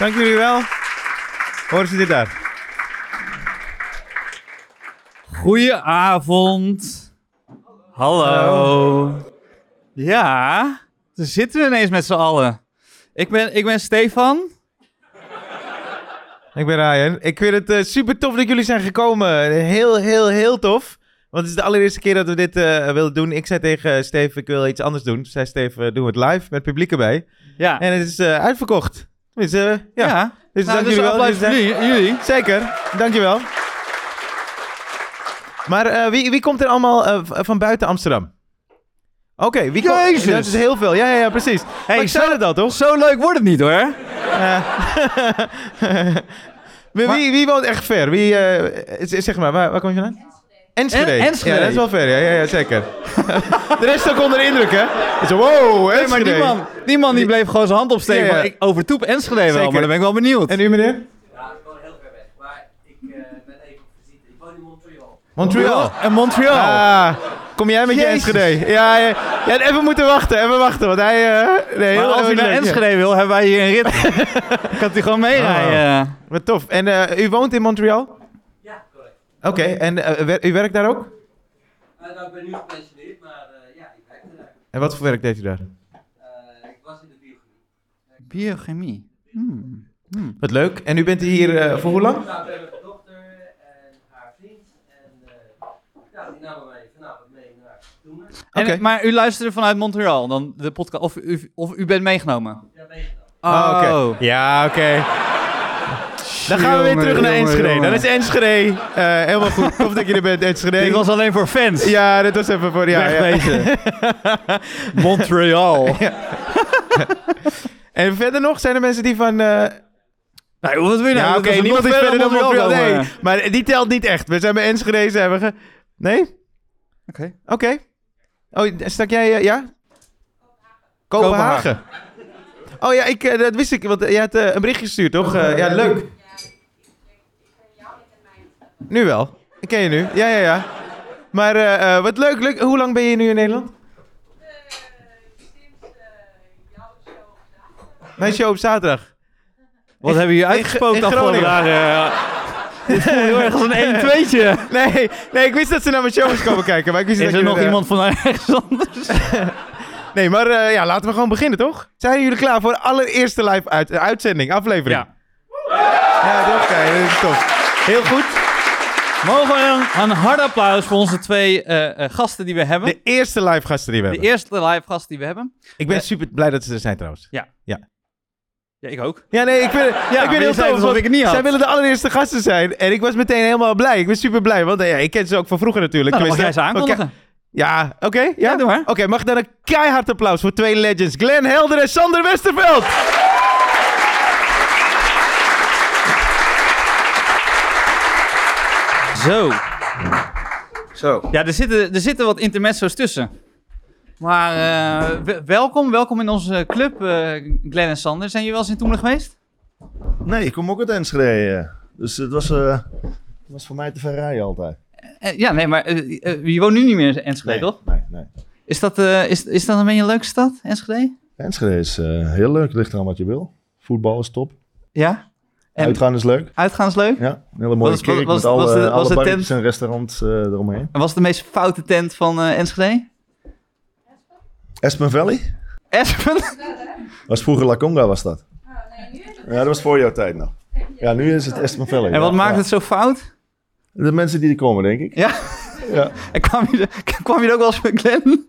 Hallo. Dank jullie wel. Horen ze dit daar? Goedenavond. Hallo. Ja, daar zitten we ineens met z'n allen. Ik ben, ik ben Stefan. Ik ben Ryan. Ik vind het eh, super tof dat jullie zijn gekomen. Heel, heel, heel tof. Want het is de allereerste keer dat we dit eh, willen doen. Ik zei tegen Steve, ik wil iets anders doen. Zei Steve, eh, doen we het live met publiek erbij. Ja. En het is eh, uitverkocht. Eh, ja. ja. Dus Nou, dank dus jullie wel. Dus, jullie. Zeker, dankjewel. Maar eh, wie, wie komt er allemaal eh, van buiten Amsterdam? Oké, wie komt... Jezus! Dat is heel veel. Ja, ja, ja, precies. Hey, maar ik zei al, toch? Zo leuk wordt het niet hoor. Maar wie, wie woont echt ver? Wie, zeg maar, waar, waar kom je vandaan? Enschede. En- Enschede. Ja, dat is wel ver. Ja, ja, ja zeker. de rest ook onder de indruk, hè? Het is, wow, Nee, maar Enschede. die man, die man die bleef gewoon zijn hand opsteken. Ja, ja. Ik overtoep Enschede wel, Zeker. maar dan ben ik wel benieuwd. En u, meneer? Ja, ik woon heel ver weg, maar ik eh, ben even op visite. Ik woon in Montreal. Montreal. En Montreal. Ah, kom jij met je. Enschede? Ja, ja, ja, even moeten wachten, even wachten, want hij... eh nee, maar heel, als u naar. Enschede wil, hebben wij hier een rit. kan u gewoon meerijden. Wat tof. En eh, u woont in Montreal? Oké, en eh, wer- u werkt daar ook? Eh, nou, ik ben nu gepensioneerd, maar eh, ja, ik werkte daar. En wat voor werk deed u daar? Eh, ik was in de biochemie. Biochemie. Hmm. Wat leuk. En u bent hier eh, voor hoe lang? Nou, ben mijn dochter en haar vriend. En eh, ja, die namen mij vanavond mee naar Toemen. En, Oké. Maar u luisterde vanuit Montreal, dan de podcast, of u, of u bent meegenomen? Ja, meegenomen. Oh, oké. Ja, oké. Dan gaan we weer Jongen, terug naar Enschede. jongen. Dan is Enschede eh, helemaal goed. Tof dat je er bent, Enschede. Dit was alleen voor fans. Ja, dit was even voor... Ja, ja. Wegwezen. Montreal. En verder nog, zijn er mensen die van... eh, Nee, wat wil je nou? ja, Dat oké, niemand is verder dan Montreal. Nee, maar die telt niet echt. We zijn bij Enschede, we... Ge... Nee? Oké. Oké. Oh, stak jij... eh, ja? Kopenhagen. Oh ja, ik, dat wist ik. Want jij had een berichtje gestuurd, toch? Eh, ja, leuk. Nu wel. Ik ken je nu. Ja, ja, ja. Maar eh, eh, wat leuk, leuk. Hoe lang ben je nu in Nederland? Mijn show op zaterdag. Wat hebben jullie uitgesproken de afgelopen dagen? Dit voelt heel erg als een 1 2 Nee, nee, ik wist dat ze naar mijn show was komen kijken. Maar ik wist Is dat er nog eh, iemand van ergens anders? Nee, maar eh, ja, laten we gewoon beginnen, toch? Zijn jullie klaar voor de allereerste live uit, eh, uitzending, aflevering? Ja. Ja, toch? Kijk, dat is tof. Heel goed. Mogen we een, een hard applaus voor onze twee eh, eh, gasten die we hebben. De eerste live gasten die we De hebben. eerste live gast die we hebben. Ik ben Eh, super blij dat ze er zijn trouwens. Ja, ik ook. Ja, nee, ik vind, ja, ik ben heel tof. want ik het niet had. Zij willen de allereerste gasten zijn. En ik was meteen helemaal blij. Ik ben super blij. Want ja, ik ken ze ook van vroeger natuurlijk. Nou, dan mag jij ze aankondigen. Ja, oké. ja, Ja, doe maar. Oké, mag ik dan een keihard applaus voor twee legends. Glenn Helder en Sander Westerveld. Zo. Zo. Ja, er zitten, er zitten wat intermezzo's tussen. Maar eh, we- welkom, welkom in onze club, eh Glenn en Sander. Zijn jullie wel eens in Toemelen geweest? Nee, ik kom ook uit Enschede. eh. Dus het was, eh, het was voor mij te ver rijden altijd. Eh, ja, nee, maar je woont nu niet meer in Enschede, nee, toch? Nee, nee. Is dat, eh, is, is dat een beetje een leuke stad, Enschede? Enschede is eh, heel leuk. Ligt eraan wat je wil. Voetbal is top. Ja? En Uitgaan is leuk. uitgaan is leuk? Ja, een hele mooie Was- kerk was- met alle, was de- alle de barretjes tent- en restaurants eh, eromheen. En was het de meest foute tent van eh, Enschede? Aspen Valley? Espen? Was vroeger La Conga was dat. Ja, dat was voor jouw tijd nog. Ja, nu is het Aspen Valley. En wat ja, maakt ja. het zo fout? De mensen die er komen, denk ik. Ja? Ja. En kwam je, er- kwam je er ook wel eens met Glenn?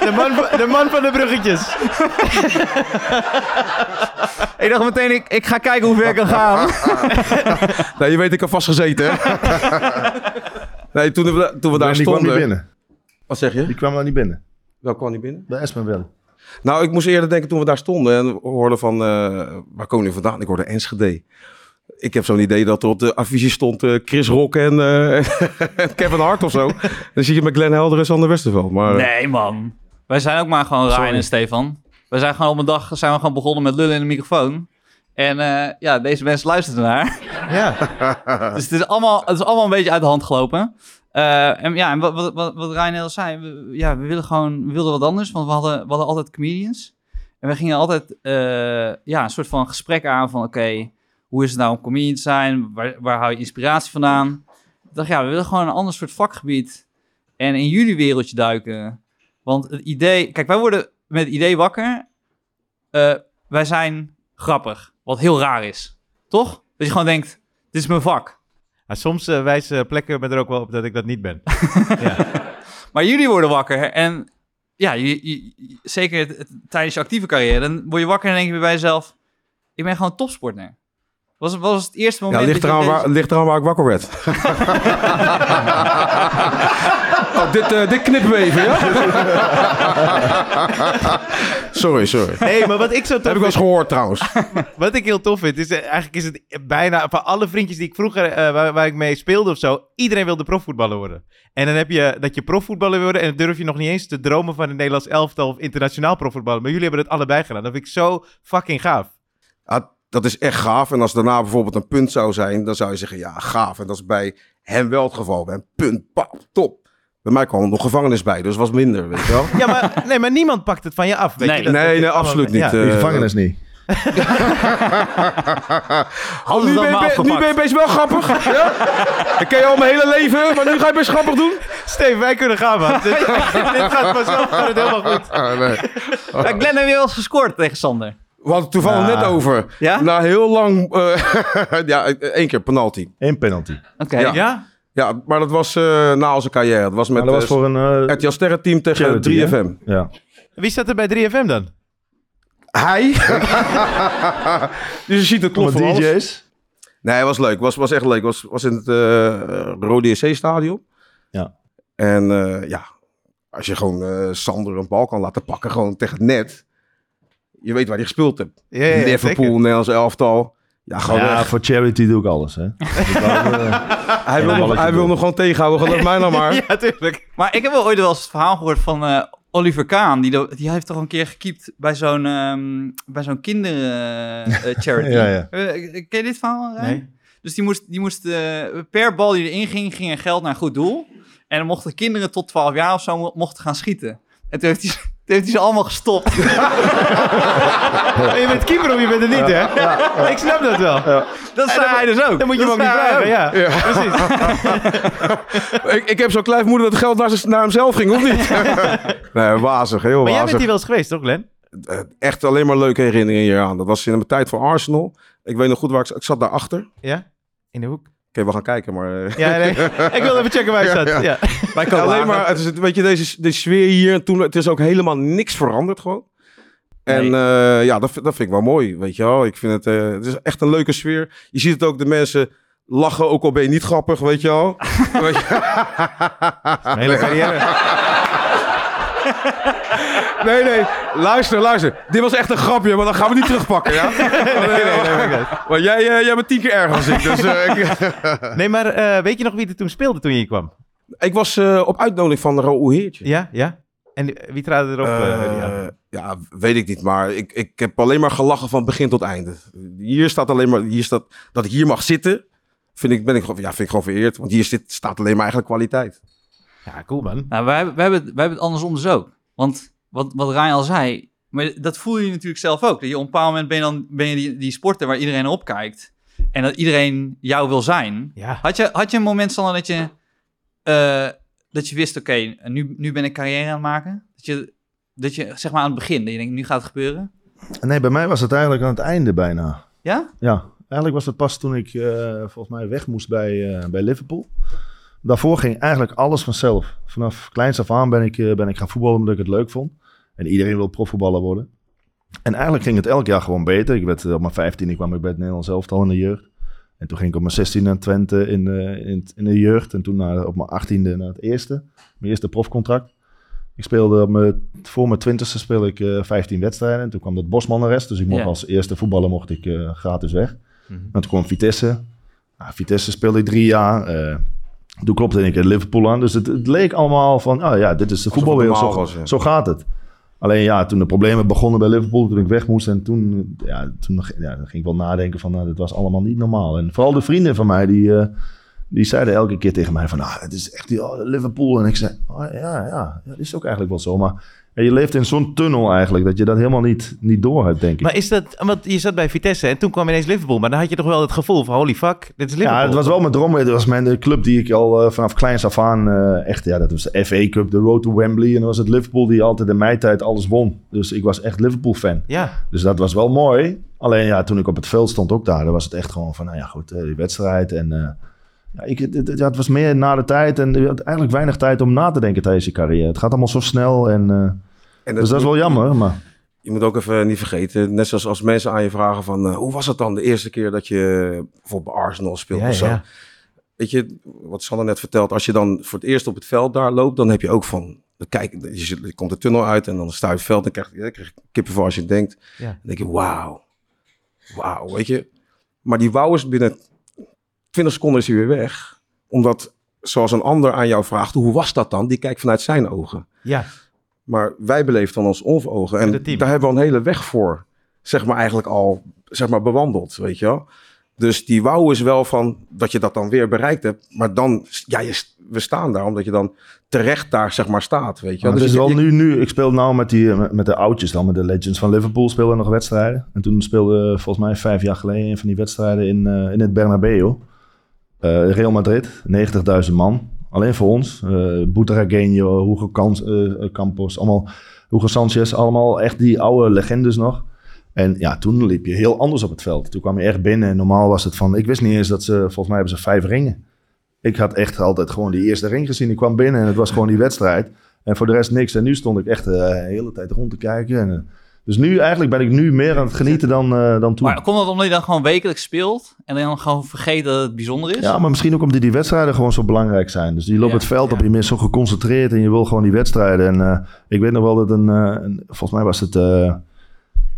De man, van- de man van de bruggetjes. Ik dacht meteen, ik, ik ga kijken hoe ver ik kan gaan. Nou, je weet, ik heb vastgezeten, hè? nee, toen we, toen we daar die kwam niet stonden... binnen. Wat zeg je? Die kwam daar niet binnen. Welk kwam niet binnen? Bij Aspen Valley. Nou, ik moest eerder denken toen we daar stonden en hoorden van... eh, waar komen jullie vandaan? Ik hoorde Enschede. Ik heb zo'n idee dat er op de affiche stond eh, Chris Rock en, eh, en Kevin Hart of zo. Dan zie je met Glenn Helder en Sander Westerveld. Maar Nee, man. Wij zijn ook maar gewoon Ryan en Stefan. We zijn gewoon op een dag zijn we gewoon begonnen met lullen in de microfoon. En eh, ja, deze mensen luisteren naar. Ja. dus het is, allemaal, het is allemaal een beetje uit de hand gelopen. Eh, en ja, en wat, wat, wat, wat Ryan al zei, we, ja, we willen gewoon, we wilden wat anders, want we hadden, we hadden altijd comedians. En we gingen altijd eh, ja, een soort van gesprek aan van, oké, hoe is het nou om comedian te zijn? Waar, waar hou je inspiratie vandaan? Ik dacht, ja, we willen gewoon een ander soort vakgebied en in jullie wereldje duiken. Want het idee, kijk, wij worden met het idee wakker, eh, wij zijn grappig, wat heel raar is, toch? Dat je gewoon denkt, dit is mijn vak. Ja, soms eh, wijzen plekken me er ook wel op dat ik dat niet ben. ja. Maar jullie worden wakker en ja, je, je- je- zeker het- het- tijdens je actieve carrière, dan word je wakker en denk je bij jezelf, ik ben gewoon topsporter. Was, was het eerste Ja, moment ligt dat je eraan, deze- waar, ligt eraan waar ik wakker werd. oh, dit, eh, dit knippen we even, ja? sorry, sorry. Nee, maar wat ik zo Dat tof heb ik wel eens gehoord trouwens. wat ik heel tof vind, is eh, eigenlijk is het bijna van alle vriendjes die ik vroeger, eh, waar, waar ik mee speelde of zo, iedereen wilde profvoetballer worden. En dan heb je dat je profvoetballer wil worden en dan durf je nog niet eens te dromen van een Nederlands elftal of internationaal profvoetballer. Maar jullie hebben het allebei gedaan. Dat vind ik zo fucking gaaf. Ja, dat is echt gaaf. En als daarna bijvoorbeeld een punt zou zijn, dan zou je zeggen, ja, gaaf. En dat is bij hem wel het geval. Bij een punt, pap, top. Bij mij kwam er nog gevangenis bij, dus was minder, weet je wel. Ja, maar, nee, maar niemand pakt het van je af. Weet Nee. je? Dat- Nee, dat- nee, absoluut niet. Ja. Eh, Die gevangenis niet. Oh, nu, ben je, nu ben je best wel grappig. ja? Dat ken je al mijn hele leven, maar nu ga je best grappig doen. Steven, wij kunnen gaan, man. dit, dit gaat vanzelf gaat het helemaal goed. Ah, nee. Glenn heb je wel eens gescoord tegen Sander. We hadden het toevallig Ja. net over. Ja? Na heel lang, eh, ja, één keer penalty. Eén penalty. Oké. Ja. Ja? Ja, maar dat was eh, na onze carrière. Dat was met Maar dat was eh, voor een... eh, RTL Sterrenteam tegen charity, hè? 3FM. Ja. Wie staat er bij 3FM dan? Hij. dus je ziet het klopt Allemaal van alles. DJ's. Nee, het was leuk. was, was echt leuk. was, was in het eh Rode SC-stadion. Ja. En eh, ja, als je gewoon eh, Sander een bal kan laten pakken, gewoon tegen het net. Je weet waar hij gespeeld hebt. Ja, ja, Liverpool, zeker. Nederlands elftal. Ja, gewoon Ja, echt. voor charity doe ik alles, hè. Dus eh, Hij wil, nog, hij wil nog gewoon tegenhouden. Geloof mij nou maar. Ja, tuurlijk. Maar ik heb wel ooit wel eens het verhaal gehoord van eh, Oliver Kaan. Die, die heeft toch een keer gekiept bij zo'n ehm bij zo'n kindercharity. Ja, ja. ken je dit verhaal? Rijn? Nee. Dus die moest, die moest eh, per bal die erin ging, ging er geld naar een goed doel. En dan mochten kinderen tot 12 jaar of zo mo- mochten gaan schieten. En toen heeft hij, heeft hij ze allemaal gestopt. Je bent keeper of je bent het niet, hè? Ik snap dat wel. Dat zei hij dus ook. Dan moet je hem ook niet vragen, ja. Precies. ik, ik heb zo'n klein vermoeden dat het geld naar, naar hemzelf ging, of niet? nee, wazig. Heel Maar jij bent wazig. hier wel eens geweest, toch, Glenn? Eh, echt alleen maar leuke herinneringen hier aan. Dat was in mijn tijd voor Arsenal. Ik weet nog goed waar ik, ik zat daarachter. Ja? In de hoek? We gaan kijken, maar... eh, Ja, nee. Ik wil even checken waar je staat. Ja, alleen maar, het is, weet je, deze, deze sfeer hier, en toen, het is ook helemaal niks veranderd gewoon. En eh, ja, dat, vind- dat vind ik wel mooi, weet je wel. Ik vind het, eh, het is echt een leuke sfeer. Je ziet het ook, de mensen lachen, ook al ben je niet grappig, weet je wel. Weet je- Mijn hele carrière. nee, nee, luister, luister. Dit was echt een grapje, maar dat gaan we niet terugpakken, ja? nee, nee, nee, Maar jij, eh, jij bent tien keer erger dan ik, dus... eh, ik, Nee, maar eh, weet je nog wie er toen speelde toen je hier kwam? ik was eh, op uitnodiging van Raoul Heertje. Ja, ja. En wie traden erop? Eh, ja. weet ik niet, maar ik, ik heb alleen maar gelachen van begin tot einde. Hier staat alleen maar, hier staat, dat ik hier mag zitten, vind ik, ben ik, gewoon- ja, vind ik gewoon vereerd. Want hier zit, staat alleen maar eigenlijk kwaliteit. Ja, cool man. Nou, wij, hebben- wij, hebben, het- wij hebben het andersom dus ook. Want wat, wat Ryan al zei, maar dat voel je natuurlijk zelf ook. Dat je op een bepaald moment ben je, dan, ben je die, die sporter waar iedereen naar opkijkt. En dat iedereen jou wil zijn. Ja. Had je, had je een moment, Sander, dat je, eh, dat je wist, oké, nu, nu ben ik carrière aan het maken? Dat je, dat je, zeg maar aan het begin, dat je denkt, nu gaat het gebeuren? Nee, bij mij was het eigenlijk aan het einde bijna. Ja? Ja, eigenlijk was het pas toen ik eh, volgens mij weg moest bij, eh, bij Liverpool. Daarvoor ging eigenlijk alles vanzelf. Vanaf kleins af aan ben ik, eh, ben ik gaan voetballen omdat ik het leuk vond. En iedereen wil profvoetballer worden. En eigenlijk ging het elk jaar gewoon beter. Ik werd, eh, op mijn 15e kwam ik bij het Nederlands elftal in de jeugd. En toen ging ik op mijn 16e naar Twente in, eh, in, in de jeugd. En toen naar, op mijn 18e naar het eerste. Mijn eerste profcontract. Ik speelde op mijn, voor mijn 20e speelde ik eh 15 wedstrijden. En toen kwam dat Bosman-arrest. Dus ik mocht als eerste voetballer mocht ik gratis weg. En toen kwam Vitesse. Nou, Vitesse speelde ik drie jaar. Toen klopte ik in Liverpool aan. Dus het, het leek allemaal van, ah ja, dit is de voetbalwereld. Zo, was, ja. zo gaat het. Alleen ja, toen de problemen begonnen bij Liverpool, toen ik weg moest. En toen, ja, toen ja, ging ik wel nadenken van, nou, dit was allemaal niet normaal. En vooral de vrienden van mij, die, eh, Die zeiden elke keer tegen mij van, ah, het is echt die, oh, Liverpool. En ik zei, oh, ja, ja, ja, dat is ook eigenlijk wel zo. Maar ja, je leeft in zo'n tunnel eigenlijk, dat je dat helemaal niet, niet door hebt, denk ik. Maar is dat, want je zat bij Vitesse en toen kwam ineens Liverpool. Maar dan had je toch wel het gevoel van holy fuck, dit is Liverpool. Ja, het was wel mijn droom. Het was mijn de club die ik al eh, vanaf kleins af aan eh, echt... Ja, dat was de FA Cup, de Road to Wembley. En dan was het Liverpool die altijd in mijn tijd alles won. Dus ik was echt Liverpool-fan. Ja, Dus dat was wel mooi. Alleen ja, toen ik op het veld stond ook daar, dan was het echt gewoon van... Nou ja, goed, eh, die wedstrijd en... eh, ja, ik, het, het- ja, het was meer na de tijd en je had eigenlijk weinig tijd om na te denken tijdens je carrière. Het gaat allemaal zo snel en... eh, En dus dat is wel jammer, maar... Je moet ook even niet vergeten, net zoals als mensen aan je vragen van... eh, hoe was het dan de eerste keer dat je bijvoorbeeld bij Arsenal speelde ja, of zo? ja. Weet je, wat Sander net vertelt, als je dan voor het eerst op het veld daar loopt... dan heb je ook van, dan kijk, je, zit- je komt de tunnel uit en dan sta je op het veld... en krijg je, krijg je kippenvel als je denkt. Ja. Dan denk je, wauw, wauw, weet je. Maar die wauw is binnen 20 seconden is hij weer weg. Omdat, zoals een ander aan jou vraagt, hoe was dat dan? Die kijkt vanuit zijn ogen. ja. Maar wij beleven dan ons ogen. En daar hebben we een hele weg voor, zeg maar, eigenlijk al zeg maar, bewandeld, weet je wel. Dus die wauw is wel van dat je dat dan weer bereikt hebt. Maar dan, ja, je, we staan daar omdat je dan terecht daar, zeg maar, staat, weet je wel. Maar het Dus is je- wel je- nu, nu, ik speel nou met, die, met, met de oudjes dan, met de Legends van Liverpool, speelden nog wedstrijden. En toen speelde volgens mij vijf jaar geleden een van die wedstrijden in, eh, in het Bernabeu. Eh, Real Madrid, 90.000 man. Alleen voor ons. Uh, Butragueño, Hugo Cans- eh, Campos, allemaal Hugo Sanchez, allemaal echt die oude legendes nog. En ja, toen liep je heel anders op het veld. Toen kwam je echt binnen en normaal was het van... Ik wist niet eens dat ze... Volgens mij hebben ze vijf ringen. Ik had echt altijd gewoon die eerste ring gezien. Ik kwam binnen en het was gewoon die wedstrijd. En voor de rest niks. En nu stond ik echt de hele tijd rond te kijken. En, dus nu eigenlijk ben ik nu meer aan het genieten dan, eh, dan toen. Maar komt dat omdat je dan gewoon wekelijks speelt en dan gewoon vergeet dat het bijzonder is? Ja, maar misschien ook omdat die wedstrijden gewoon zo belangrijk zijn. Dus je loopt Ja, het veld op, je bent zo geconcentreerd en je wil gewoon die wedstrijden. En eh, ik weet nog wel dat een, eh, een volgens mij was het, eh,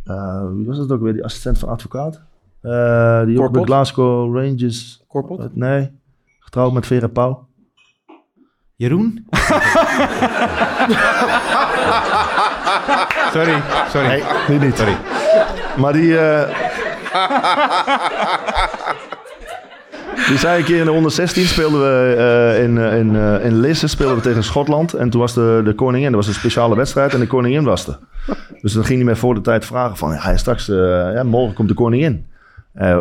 eh, wie was het ook weer, die assistent van advocaat? Eh, die ook bij Korpot? Glasgow Rangers, Korpot? eh, nee, getrouwd met Vera Pauw. Jeroen? sorry, sorry. Nee, die niet. Sorry. Maar die... eh, die zei een keer in de onder 16 speelden we eh, in, eh, in, in Lisse speelden we tegen Schotland. En toen was de, de koningin, dat was een speciale wedstrijd en de koningin was er. Dus dan ging hij mij voor de tijd vragen van, ja, straks, ja, morgen komt de koningin.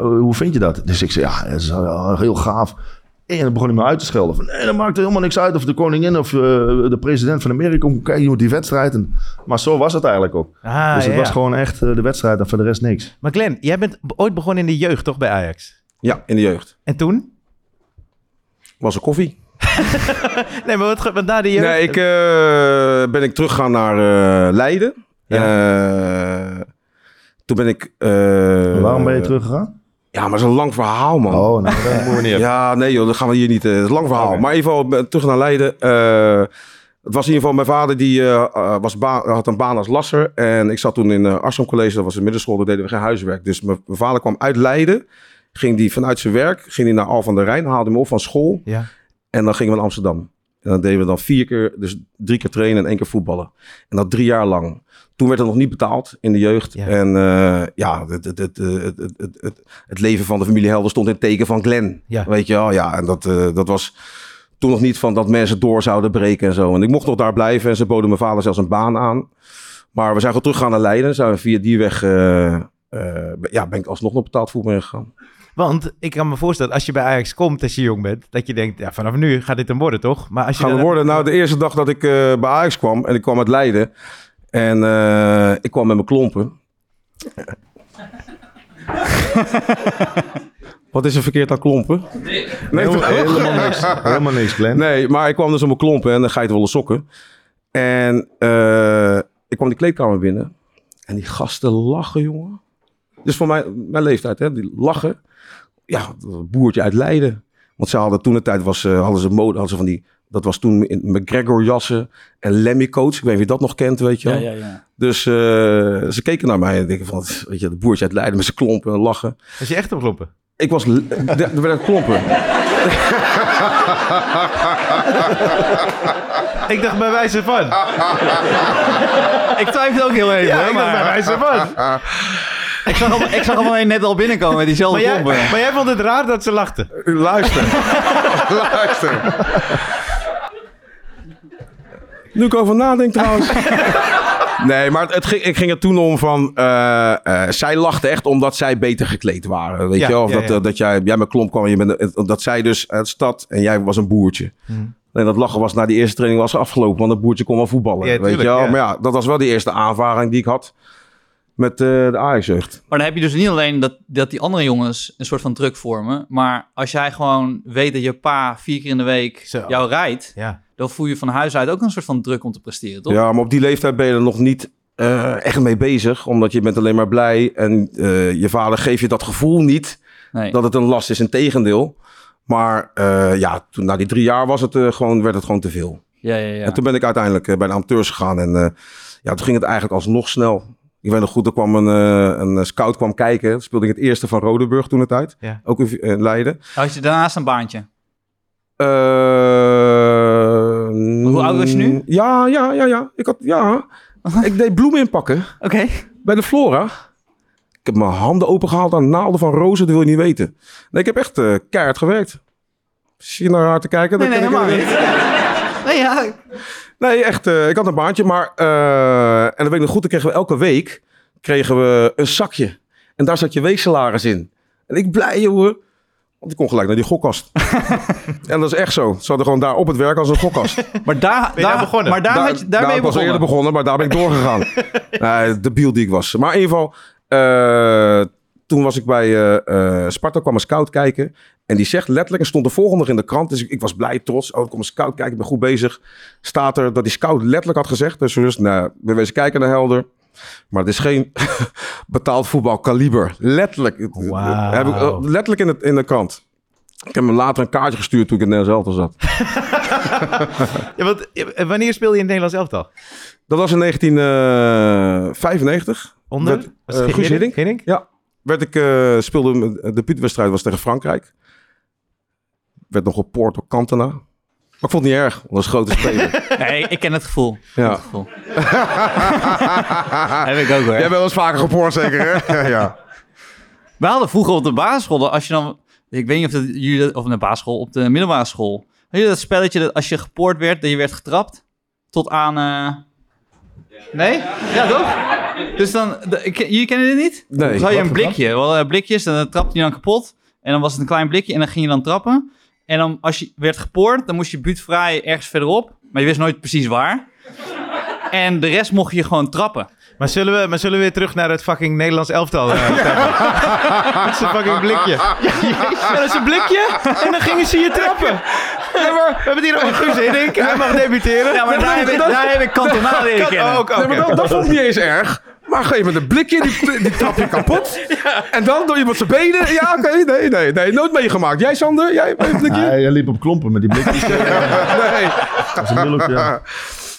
Hoe vind je dat? Dus ik zei, ja, dat is heel gaaf. En dan begon hij me uit te schelden. Van, nee, dat maakt er helemaal niks uit of de koningin of eh, de president van Amerika komt kijken hoe die wedstrijd. En, maar zo was het eigenlijk ook. Ah, dus het ja, was ja. gewoon echt eh, de wedstrijd en voor de rest niks. Maar Glenn, jij bent ooit begonnen in de jeugd, toch, bij Ajax? Ja, in de jeugd. En toen? Was er koffie? Nee, maar wat, wat na de jeugd? Nee, ik eh, ben ik teruggegaan naar eh, Leiden. Eh, toen ben ik... eh, Waarom ben je teruggegaan? Ja, maar dat is een lang verhaal, man. Oh, nou, dat moeten we niet hebben. Ja, nee joh, dat gaan we hier niet. eh, Het is een lang verhaal. Maar in ieder geval, ben- terug naar Leiden. Eh, het was in ieder geval, mijn vader die eh, eh, was baan, had een baan als lasser. En ik zat toen in uh, Arsenal College, dat was een middenschool, daar deden we geen huiswerk. Dus mijn mijn vader kwam uit Leiden. Ging die vanuit zijn werk, ging hij naar Al van der Rijn, haalde hem op van school. Ja. En dan gingen we naar Amsterdam. En dan deden we dan vier keer, dus drie keer trainen en één keer voetballen. En dat drie jaar lang. Toen werd er nog niet betaald in de jeugd. En eh, ja, eh, het, het, het, het, leven van de familie Helder stond in het teken van Glen. Ja. Weet je wel, ja. En dat, eh, dat was toen nog niet van dat mensen door zouden breken en zo. En ik mocht nog daar blijven en ze boden mijn vader zelfs een baan aan. Maar we zijn gewoon teruggegaan naar Leiden. Zijn we via die weg, ja, ben ik alsnog nog betaald voetbal gegaan. Want ik kan me voorstellen, als je bij Ajax komt als je jong bent, dat je denkt, ja, vanaf nu gaat dit een worden, toch? Maar als je Gaan worden. Nou, de eerste dag dat ik bij Ajax kwam en ik kwam uit Leiden, en eh, ik kwam met mijn klompen. Wat is er verkeerd aan klompen? Nee, Helemaal, helemaal niks. Helemaal niks, Glenn. nee, maar ik kwam dus op mijn klompen en dan ga je wollen sokken. En eh, ik kwam die kleedkamer binnen en die gasten lachen, jongen. Dus voor mijn, mijn leeftijd, hè, die lachen. Ja, boertje uit Leiden. Want ze hadden toen de tijd was, eh, hadden ze mode, hadden ze van die, dat was toen in McGregor jassen en Lemmy coats. Ik weet niet of je dat nog kent, weet je wel. ja, ja. Dus eh, ze keken naar mij en denken van, weet je, de boertje uit Leiden met zijn klompen en lachen. Was je echt op kloppen? Ik was, er werden klompen. Ik dacht bij wijze van. ik twijfel ook heel even, Ja, ik dacht maar bij bij wijze van. Ik zag, hem, ik zag hem alleen net al binnenkomen met diezelfde Maar jij, klompen. maar jij vond het raar dat ze lachten. Luister. Luister. Nu ik over nadenk trouwens. Nee, maar het, het ging, ik ging er toen om van... eh, eh, zij lachten echt omdat zij beter gekleed waren. Weet Ja, je wel? Of ja, dat, ja. eh, dat jij, jij met klomp kwam en je bent, dat zij dus uit de stad en jij was een boertje. En dat lachen was na die eerste training was afgelopen. Want dat boertje kon wel voetballen. Ja, weet tuurlijk, je wel? ja. Maar ja, dat was wel die eerste aanvaring die ik had met eh, de Ajax-jeugd. Maar dan heb je dus niet alleen dat, dat die andere jongens een soort van druk vormen. Maar als jij gewoon weet dat je pa vier keer in de week Zo. jou rijdt. Ja. Dan voel je van huis uit ook een soort van druk om te presteren, toch? Ja, maar op die leeftijd ben je er nog niet eh, echt mee bezig. Omdat je bent alleen maar blij. En eh, je vader geeft je dat gevoel niet Nee. dat het een last is. Integendeel. Maar eh, ja, toen, na die drie jaar was het, eh, gewoon, werd het gewoon te veel. Ja, ja, ja. En toen ben ik uiteindelijk bij de amateurs gegaan. En eh, ja, toen ging het eigenlijk alsnog snel. Ik weet nog goed, er kwam een, eh, een scout kwam kijken. Speelde ik het eerste van Rodeburg toen de tijd. Ja. Ook in Leiden. Had je daarnaast een baantje? Eh, Hoe oud was je nu? Ja, ja, ja, ja. Ik had, ja. ik deed bloemen inpakken Oké. bij de Flora. Ik heb mijn handen opengehaald aan naalden van rozen, dat wil je niet weten. Nee, ik heb echt eh keihard gewerkt. Zie je naar haar te kijken? Nee, Dan nee, ik- helemaal niet. Nee, ja. Nee, echt. eh, ik had een baantje, maar... eh, en dan weet ik nog goed, dan kregen we elke week kregen we een zakje. En daar zat je weeksalaris in. En ik blij, jongen. Want ik kon gelijk naar die gokkast. en dat is echt zo. Ze hadden gewoon daar op het werk als een gokkast. Maar daar, daar begonnen? Maar daar, had je- daar ben je ik was begonnen. eerder begonnen, maar daar ben ik doorgegaan. nee, de biel die ik was. Maar in ieder geval, eh, toen was ik bij eh, eh, Sparta, kwam een scout kijken. En die zegt letterlijk, en stond de volgende in de krant. Dus ik, ik was blij, trots. Oh, er komt een scout kijken, ik ben goed bezig. Staat er dat die scout letterlijk had gezegd. Dus dus, nou, we wezen kijken naar Helder. Maar het is geen betaald voetbalkaliber. Letterlijk. Wauw. Heb ik, eh, letterlijk in, het, in de krant. Ik heb hem later een kaartje gestuurd toen ik in Nederland zelf zat. Ja, want, eh, wanneer speel je in het Nederlands elftal? Dat was in 1995. Onder? Werd, Was het eh, Guus Hiddink? Hiddink? Ja. Werd ik, eh, speelde de debuutwedstrijd was tegen Frankrijk. Werd nog gepoord door Cantona. Maar ik vond het niet erg, want dat is grote speler. Nee, ik ken het gevoel. Ja. Het gevoel. Heb ik ook hoor. Jij bent wel eens vaker gepoord zeker, hè? ja. We hadden vroeger op de basisschool, als je dan... Ik weet niet of, dat, jullie of op de basisschool, op de middelbare school. Weet je dat spelletje dat als je gepoord werd, dat je werd getrapt? Tot aan... eh, Nee? Ja, toch? Dus dan... jullie kennen dit niet? Nee. Dan had je een blikje. Wel, blikjes, dan trapte je dan kapot. En dan was het een klein blikje en dan ging je dan trappen. En dan als je werd gepoord, dan moest je buurtvrij ergens verderop. Maar je wist nooit precies waar. En de rest mocht je gewoon trappen. Maar zullen, we, maar zullen we weer terug naar het fucking Nederlands elftal? eh? Dat is een fucking blikje. Ja, dat is een blikje. En dan gingen ze je trappen. Maar we hebben het hier over Guus Hiddink. Hij mag debuteren. Ja, maar daar heb ik, daar heb ik Cantona leren Kan kennen. ook. Nee, maar dat, dat vond ik niet eens erg. Maar geef me een blikje, die, die trap je kapot. En dan door iemand zijn benen. Ja, oké, nee, nee, nee. Nooit meegemaakt. Jij, Sander? Jij een blikje? Hij, hij liep op klompen met die blikjes. Nee. Dat is een ja.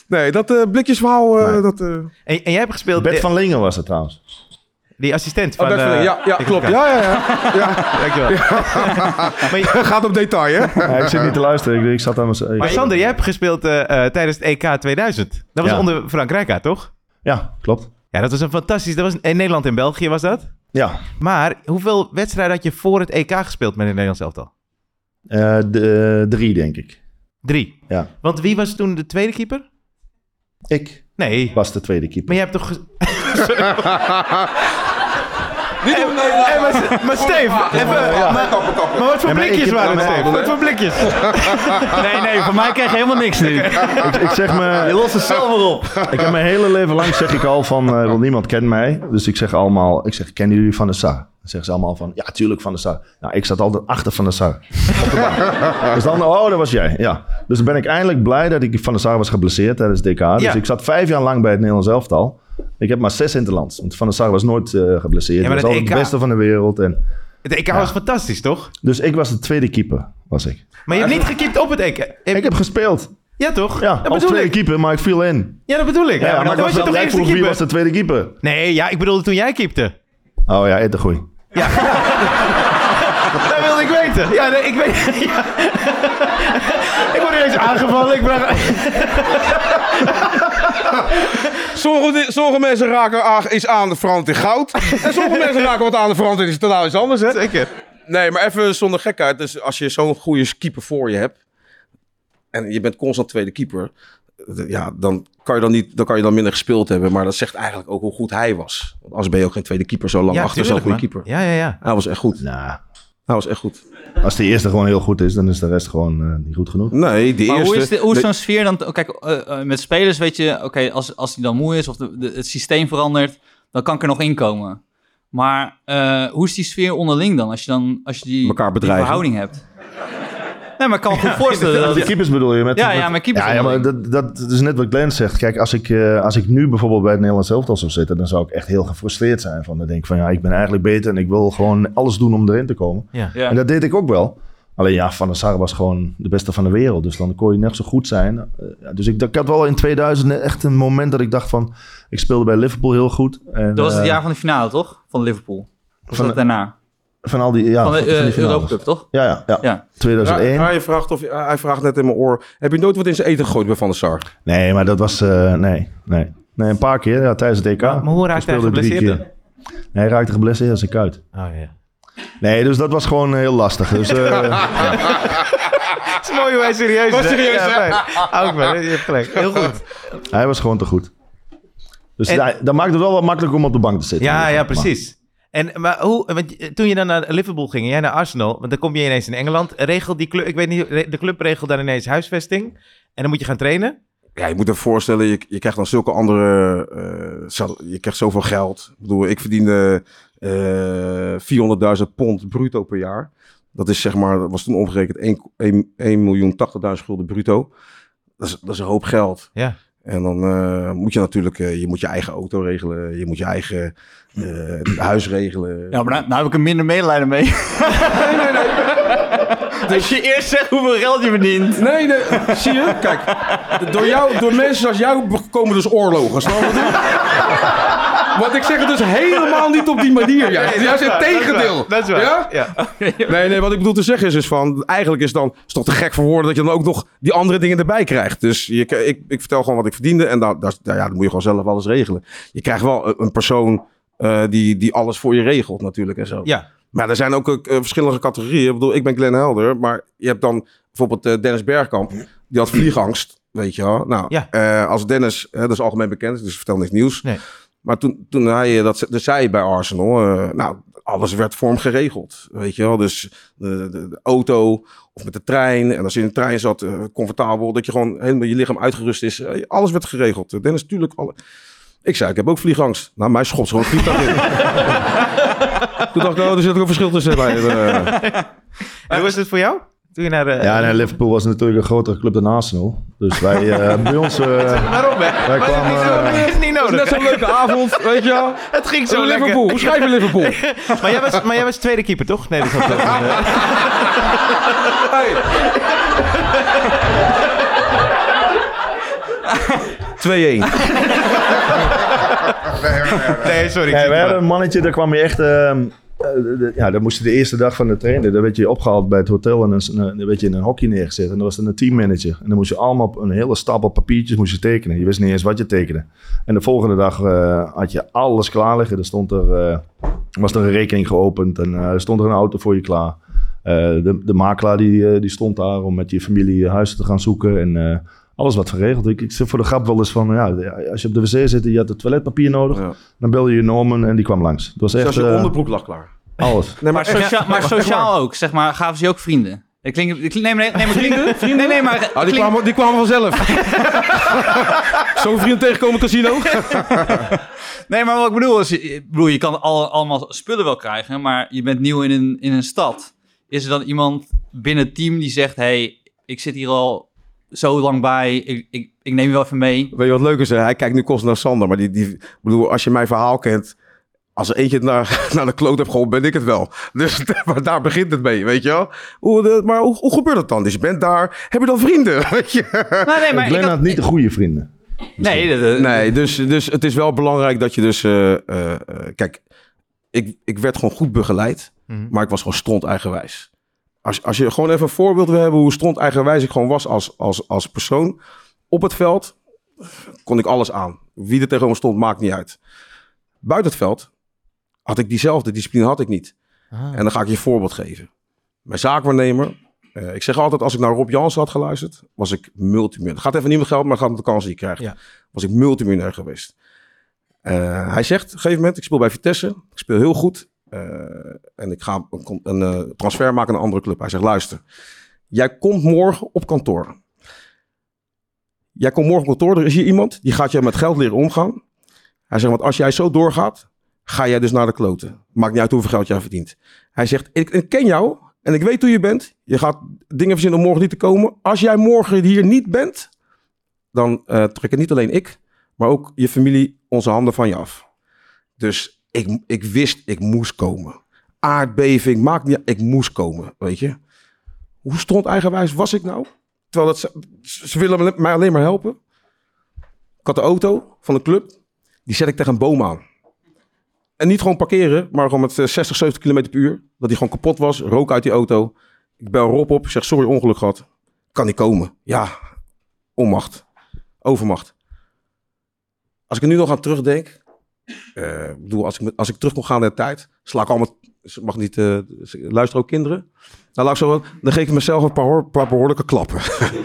Nee, dat eh, blikjesverhaal, eh, Nee. dat... eh, En, en jij hebt gespeeld... Bert van Lingen was het trouwens. Die assistent van... Oh, van eh, Lingen. ja, ja, klopt. Ja, ja, ja. ja. Dankjewel. Maar, je- Gaat op detail, hè? Ja, ik zit niet te luisteren. Ik, ik zat aan mijn... maar Sander, jij hebt gespeeld tijdens het EK 2000. Dat was Ja. onder Frank Rijkaard, toch? Ja, klopt. Ja, dat was een fantastisch... Dat was in Nederland en België was dat. Ja, Maar hoeveel wedstrijden had je voor het EK gespeeld met het Nederlands elftal? Eh, de, drie denk ik. Drie. Ja. Want wie was toen de tweede keeper? Ik Nee. was de tweede keeper. Maar jij hebt toch... en maar, maar Steve, even... Maar, maar wat voor Ja, maar ik blikjes waren het, Steve? Wat voor blikjes? Nee, nee, van mij krijg je helemaal niks nu. ik, ik zeg Je me, lost het zelf weer op. ik heb mijn hele leven lang zeg ik al van, eh, want niemand kent mij. Dus ik zeg allemaal, ik zeg, kennen jullie Van der Sar? Dan zeggen ze allemaal van, ja, tuurlijk Van der Sar. Nou, ik zat altijd achter Van der Sar. Op de bank. dus dan, oh, dat was jij. Ja. Dus dan ben ik eindelijk blij dat ik Van der Sar was geblesseerd tijdens DK. Dus Ja. ik zat vijf jaar lang bij het Nederlands elftal. Ik heb maar zes interlands. Want Van der Sar was nooit eh, geblesseerd. Ja, maar Hij was altijd EK het beste van de wereld. En, Het EK was fantastisch, toch? dus ik was de tweede keeper, was ik. Maar je hebt niet gekiept op het EK. Ik heb gespeeld. Ja, toch? Ja, dat als tweede ik. keeper, maar ik viel in. Ja, dat bedoel ik. Ja, maar, ik was was je toch eerste vroeg wie keeper? was de tweede keeper? Nee, ja, ik bedoelde toen jij keepte. Oh ja, de Goeie. Dat wilde ik weten. Ja, nee, ik weet... Ja. ik word ineens aangevallen. Ik bracht... sommige, sommige mensen raken aan, is aan veranderd in goud. En sommige mensen raken wat aan de veranderd is totaal iets anders, hè? Zeker. Nee, maar even zonder gekheid. Dus als je zo'n goede keeper voor je hebt... en je bent constant tweede keeper... ja, dan kan, je dan, niet, dan kan je dan minder gespeeld hebben. Maar dat zegt eigenlijk ook hoe goed hij was. Want anders ben je ook geen tweede keeper zo lang Ja, achter zo'n goede keeper. Ja, ja, ja. Hij was echt goed. Nou, Hij was echt goed. als de eerste gewoon heel goed is, dan is de rest gewoon eh, niet goed genoeg. Nee, de Maar eerste... hoe is, de, hoe is zo'n sfeer dan? Kijk, eh, eh, met spelers weet je, oké, als, als die dan moe is of de, de- het systeem verandert, dan kan ik er nog inkomen. Maar eh, hoe is die sfeer onderling dan? Als je dan als je die, die verhouding hebt. Nee, maar ik kan me goed voorstellen dat... De keepers bedoel je? Met, Ja, met- ja, met keepers Ja, ja, maar dat, dat, dat is net wat Glenn zegt. Kijk, als ik, eh, als ik nu bijvoorbeeld bij het Nederlands elftal zou zitten, dan zou ik echt heel gefrustreerd zijn. Van, dan denk ik van, ja, ik ben eigenlijk beter en ik wil gewoon alles doen om erin te komen. Ja. Ja. En dat deed ik ook wel. Alleen ja, Van der Sar was gewoon de beste van de wereld. Dus dan kon je net zo goed zijn. Eh, ja, dus ik, ik had wel in 2000 echt een moment dat ik dacht van... Ik speelde bij Liverpool heel goed. En, Dat was het eh, jaar van de finale, toch? Van Liverpool. Of Van was dat daarna? Van al die, ja, van de van die eh. Europa Cup, toch? Ja, ja, ja. Ja. 2001. Ja, hij, vraagt of, hij vraagt net in mijn oor... Heb je nooit wat in zijn eten gegooid bij Van der Sar? Nee, maar dat was... eh, nee, nee. Nee, een paar keer ja, tijdens het EK. Maar hoe raakte hij Ik geblesseerd. Nee, hij raakte geblesseerd aan zijn kuit. Oh, ja. Nee, dus dat was gewoon heel lastig. Dus, eh, Het is mooi hoe hij serieus Was hè? serieus, ja, hè? Ook wel, je hebt gelijk. Heel goed. hij was gewoon te goed. Dus En- dat maakt het wel wat makkelijk om op de bank te zitten. Ja, ja, Maar- precies. En maar hoe, want toen je dan naar Liverpool ging, en jij naar Arsenal, want dan kom je ineens in Engeland. Regelt die club, ik weet niet, de club regelt dan ineens huisvesting. En dan moet je gaan trainen. Ja, je moet je voorstellen, je, je krijgt dan zulke andere... eh, je krijgt zoveel geld. Ik bedoel, ik verdiende eh 400.000 pond bruto per jaar. Dat is zeg maar, dat was toen omgerekend 1 miljoen 80.000 gulden bruto. Dat is, dat is een hoop geld. Ja. En dan eh, moet je natuurlijk, eh, je moet je eigen auto regelen. Je moet je eigen eh, huis regelen. Ja, maar nou, nou heb ik er minder medelijden mee. Als je eerst zegt hoeveel geld je verdient. Nee, nee, zie je? Kijk, door, jou, door mensen zoals jou komen dus oorlogen. Snap je? Want ik zeg het dus helemaal niet op die manier. Juist, juist het tegendeel. Dat is waar. Ja? Ja? Nee, nee, wat ik bedoel te zeggen is van... Eigenlijk is dan, is toch te gek voor woorden dat je dan ook nog die andere dingen erbij krijgt. Dus je, ik, ik vertel gewoon wat ik verdiende en daar- ja, dan moet je gewoon zelf alles regelen. Je krijgt wel een, persoon eh, die, die alles voor je regelt natuurlijk en zo. Ja. Maar er zijn ook eh, verschillende categorieën. Ik bedoel, ik ben Glenn Helder, maar je hebt dan bijvoorbeeld eh, Dennis Bergkamp. Die had vliegangst, weet je wel. Nou, Ja. als Dennis, dat is algemeen bekend, dus vertel niks nieuws. Nee. Maar toen, toen hij eh, dat ze- dus zei bij Arsenal, eh, nou, alles werd voor hem geregeld, weet je wel. Dus de, de, de auto of met de trein. En als je in de trein zat, eh, comfortabel, dat je gewoon helemaal je lichaam uitgerust is. Alles werd geregeld. Dennis, tuurlijk, alle... Ik zei, ik heb ook vliegangst. Nou, mij schopt gewoon vliegtuig in. Toen dacht ik, oh, er zit ook een verschil tussen. Bij. En hoe is het voor jou? Toen je naar... eh, Ja, en Liverpool was natuurlijk een grotere club dan Arsenal. Dus wij, eh, bij ons... eh, Waarom, hè? Wij Maar kwamen, dat is, niet Dat is nodig. net zo'n leuke avond, weet je wel. Het ging zo lekker. Liverpool, hoe schrijf je Liverpool? Maar jij, was, maar jij was tweede keeper, toch? Nee, dat is wel Hey. 2-1. Nee, sorry. Nee, we wel. een mannetje, daar kwam je echt... eh, ja, dan moest je de eerste dag van de trainer, dan werd je opgehaald bij het hotel en dan, dan werd je in een hokje neergezet. En dan was er een teammanager. En dan moest je allemaal een hele stapel papiertjes moest je tekenen. Je wist niet eens wat je tekende. En de volgende dag eh, had je alles klaar liggen. Er stond er, eh, was er een rekening geopend en stond er een auto voor je klaar. De, de makelaar die, die stond daar om met je familie huizen te gaan zoeken en alles wat geregeld. Ik, ik zeg voor de grap wel eens van, ja, als je op de wc zit en je had het toiletpapier nodig, Ja. dan belde je Norman en die kwam langs. Het was Dus echt als je onderbroek lag klaar. Alles. Nee, Maar, socia maar sociaal ook, zeg maar, gaven ze je ook vrienden? Ik klink, ik, nee, maar, nee, maar vrienden? Nee, nee, maar... Ah, die, kwamen, die kwamen vanzelf. Zo'n vriend tegenkomen casino. Nee, maar wat ik bedoel is, ik bedoel, je kan al, allemaal spullen wel krijgen, maar je bent nieuw in een, in een stad. Is er dan iemand binnen het team die zegt, hey, ik zit hier al zo lang bij, ik, ik, ik neem je wel even mee. Weet je wat leuk is? hè? Hij kijkt nu constant naar Sander. Maar die, die, ik bedoel, als je mijn verhaal kent... Als er eentje naar, naar de kloot heb geholpen, ben ik het wel. Dus maar daar begint het mee, weet je wel. Hoe, maar hoe, hoe gebeurt dat dan? Dus je bent daar, heb je dan vrienden, weet je? Nee, nee, maar Glenn ik had niet de goede vrienden. Nee, dat- dat- Nee, dus, dus het is wel belangrijk dat je dus... eh, eh, eh, kijk, ik, ik werd gewoon goed begeleid. Mhm. Maar ik was gewoon stront eigenwijs. Als, als je gewoon even een voorbeeld wil hebben hoe stront eigenwijs ik gewoon was als, als, als persoon. Op het veld kon ik alles aan. Wie er tegenover stond, maakt niet uit. Buiten het veld had ik diezelfde discipline had ik niet. En dan ga ik je een voorbeeld geven. Mijn zaakwaarnemer, eh, ik zeg altijd als ik naar Rob Jansen had geluisterd, was ik multimiljonair. Gaat even niet om geld, maar het gaat om de kans die je krijgt. Ja. Was ik multimiljonair geweest. Eh, hij zegt op een gegeven moment, ik speel bij Vitesse, ik speel heel goed. eh, en ik ga een, een eh, transfer maken naar een andere club. Hij zegt, luister, jij komt morgen op kantoor. Jij komt morgen op kantoor, er is hier iemand, die gaat je met geld leren omgaan. Hij zegt, want als jij zo doorgaat, ga jij dus naar de kloten. Maakt niet uit hoeveel geld jij verdient. Hij zegt, ik, ken jou en ik weet hoe je bent. Je gaat dingen verzinnen om morgen niet te komen. Als jij morgen hier niet bent, dan eh trekken niet alleen ik, maar ook je familie onze handen van je af. Dus ik, ik wist, ik moest komen. Aardbeving, maakt niet ik moest komen, weet je. Hoe stond eigenwijs was ik nou? Terwijl dat ze, ze willen mij alleen maar helpen. Ik had de auto van de club, die zet ik tegen een boom aan. En niet gewoon parkeren, maar gewoon met eh, 60, 70 km per uur. Dat die gewoon kapot was, rook uit die auto. Ik bel Rob op, zeg sorry, ongeluk gehad. Kan niet komen. Ja, onmacht. Overmacht. Als ik er nu nog aan terugdenk. eh, ik bedoel, als ik, als ik terug kon gaan in de tijd. Sla ik allemaal. Mag niet. eh, ze- luisteren ook kinderen. Nou, laat ik zo. Dan geef ik mezelf een paar, hoor- paar behoorlijke klappen.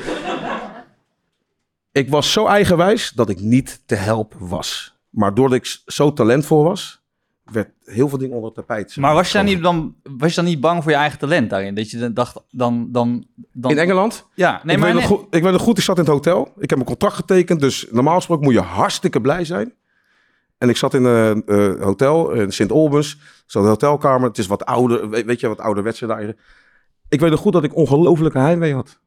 ik was zo eigenwijs dat ik niet te helpen was. Maar doordat ik zo talentvol was. Werd heel veel dingen onder het tapijt. Maar was je, dan niet, dan, was je dan niet bang voor je eigen talent daarin? Dat je dan dacht, dan... dan, dan In Engeland? Ja, nee, ik, maar... weet nee. goed, ik weet nog goed, ik zat in het hotel. Ik heb een contract getekend, dus normaal gesproken moet je hartstikke blij zijn. En ik zat in een eh, hotel in Sint Albans. Ik zat in een hotelkamer. Het is wat ouder, weet, weet je, wat ouderwetse daar. Ik weet nog goed dat ik ongelofelijke heimwee had.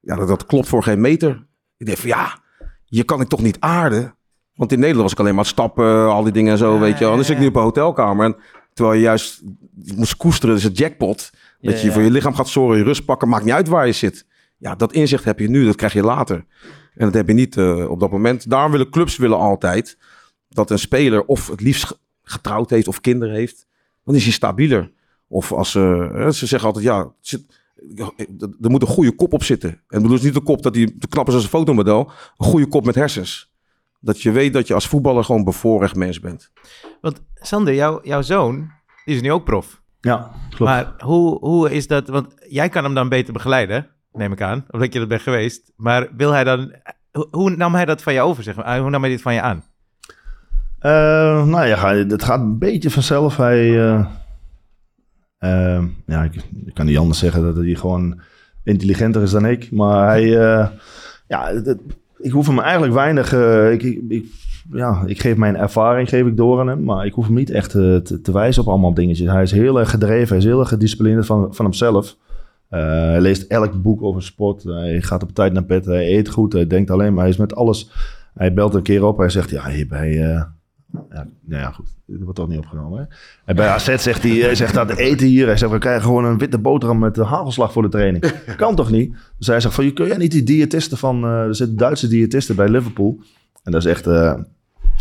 Ja, dat, dat klopt voor geen meter. Ik dacht van ja, je kan ik toch niet aarden? Want in Nederland was ik alleen maar het stappen, al die dingen en zo, Ja, weet je. wel. En dan ja, zit ik nu op een hotelkamer. En terwijl je juist moest koesteren, dus het jackpot. Dat je voor je lichaam gaat zorgen, je rust pakken, maakt niet uit waar je zit. Ja, dat inzicht heb je nu, dat krijg je later. En dat heb je niet eh, op dat moment. Daarom willen clubs willen altijd dat een speler of het liefst ge- getrouwd heeft of kinderen heeft. Dan is hij stabieler. Of als eh, ze zeggen altijd, ja, zit, er moet een goede kop op zitten. En bedoel dus niet een kop dat hij te knap is als een fotomodel. Een goede kop met hersens. Dat je weet dat je als voetballer gewoon bevoorrecht mens bent. Want Sander, jouw jouw zoon, die is nu ook prof. Ja, klopt. Maar hoe, hoe is dat? Want jij kan hem dan beter begeleiden, neem ik aan, omdat je dat bent geweest. Maar wil hij dan. Hoe, hoe nam hij dat van je over? Zeg maar? Hoe nam hij dit van je aan? Eh, nou ja, het gaat een beetje vanzelf. Hij, eh, eh, ja, ik, ik kan niet anders zeggen dat hij gewoon intelligenter is dan ik. Maar hij, eh, ja, het- ik hoef hem eigenlijk weinig. eh, ik, ik, ja, ik geef mijn ervaring geef ik door aan hem, maar ik hoef hem niet echt eh, te, wijzen op allemaal dingetjes. Hij is heel erg gedreven, hij is heel erg gedisciplineerd van, van hemzelf. Eh, hij leest elk boek over sport. Hij gaat op tijd naar bed. Hij eet goed. Hij denkt alleen maar. Hij is met alles. Hij belt een keer op. Hij zegt: Ja, hier bij. Eh, ja, nou ja, goed. Dit wordt toch niet opgenomen. Hè? En bij AZ zegt hij: Hij zegt dat eten hier. Hij zegt: We krijgen gewoon een witte boterham met hagelslag voor de training. kan toch niet? Dus hij zegt: van, Je kun jij niet die diëtisten van. eh, er zitten Duitse diëtisten bij Liverpool. En dat is echt. eh,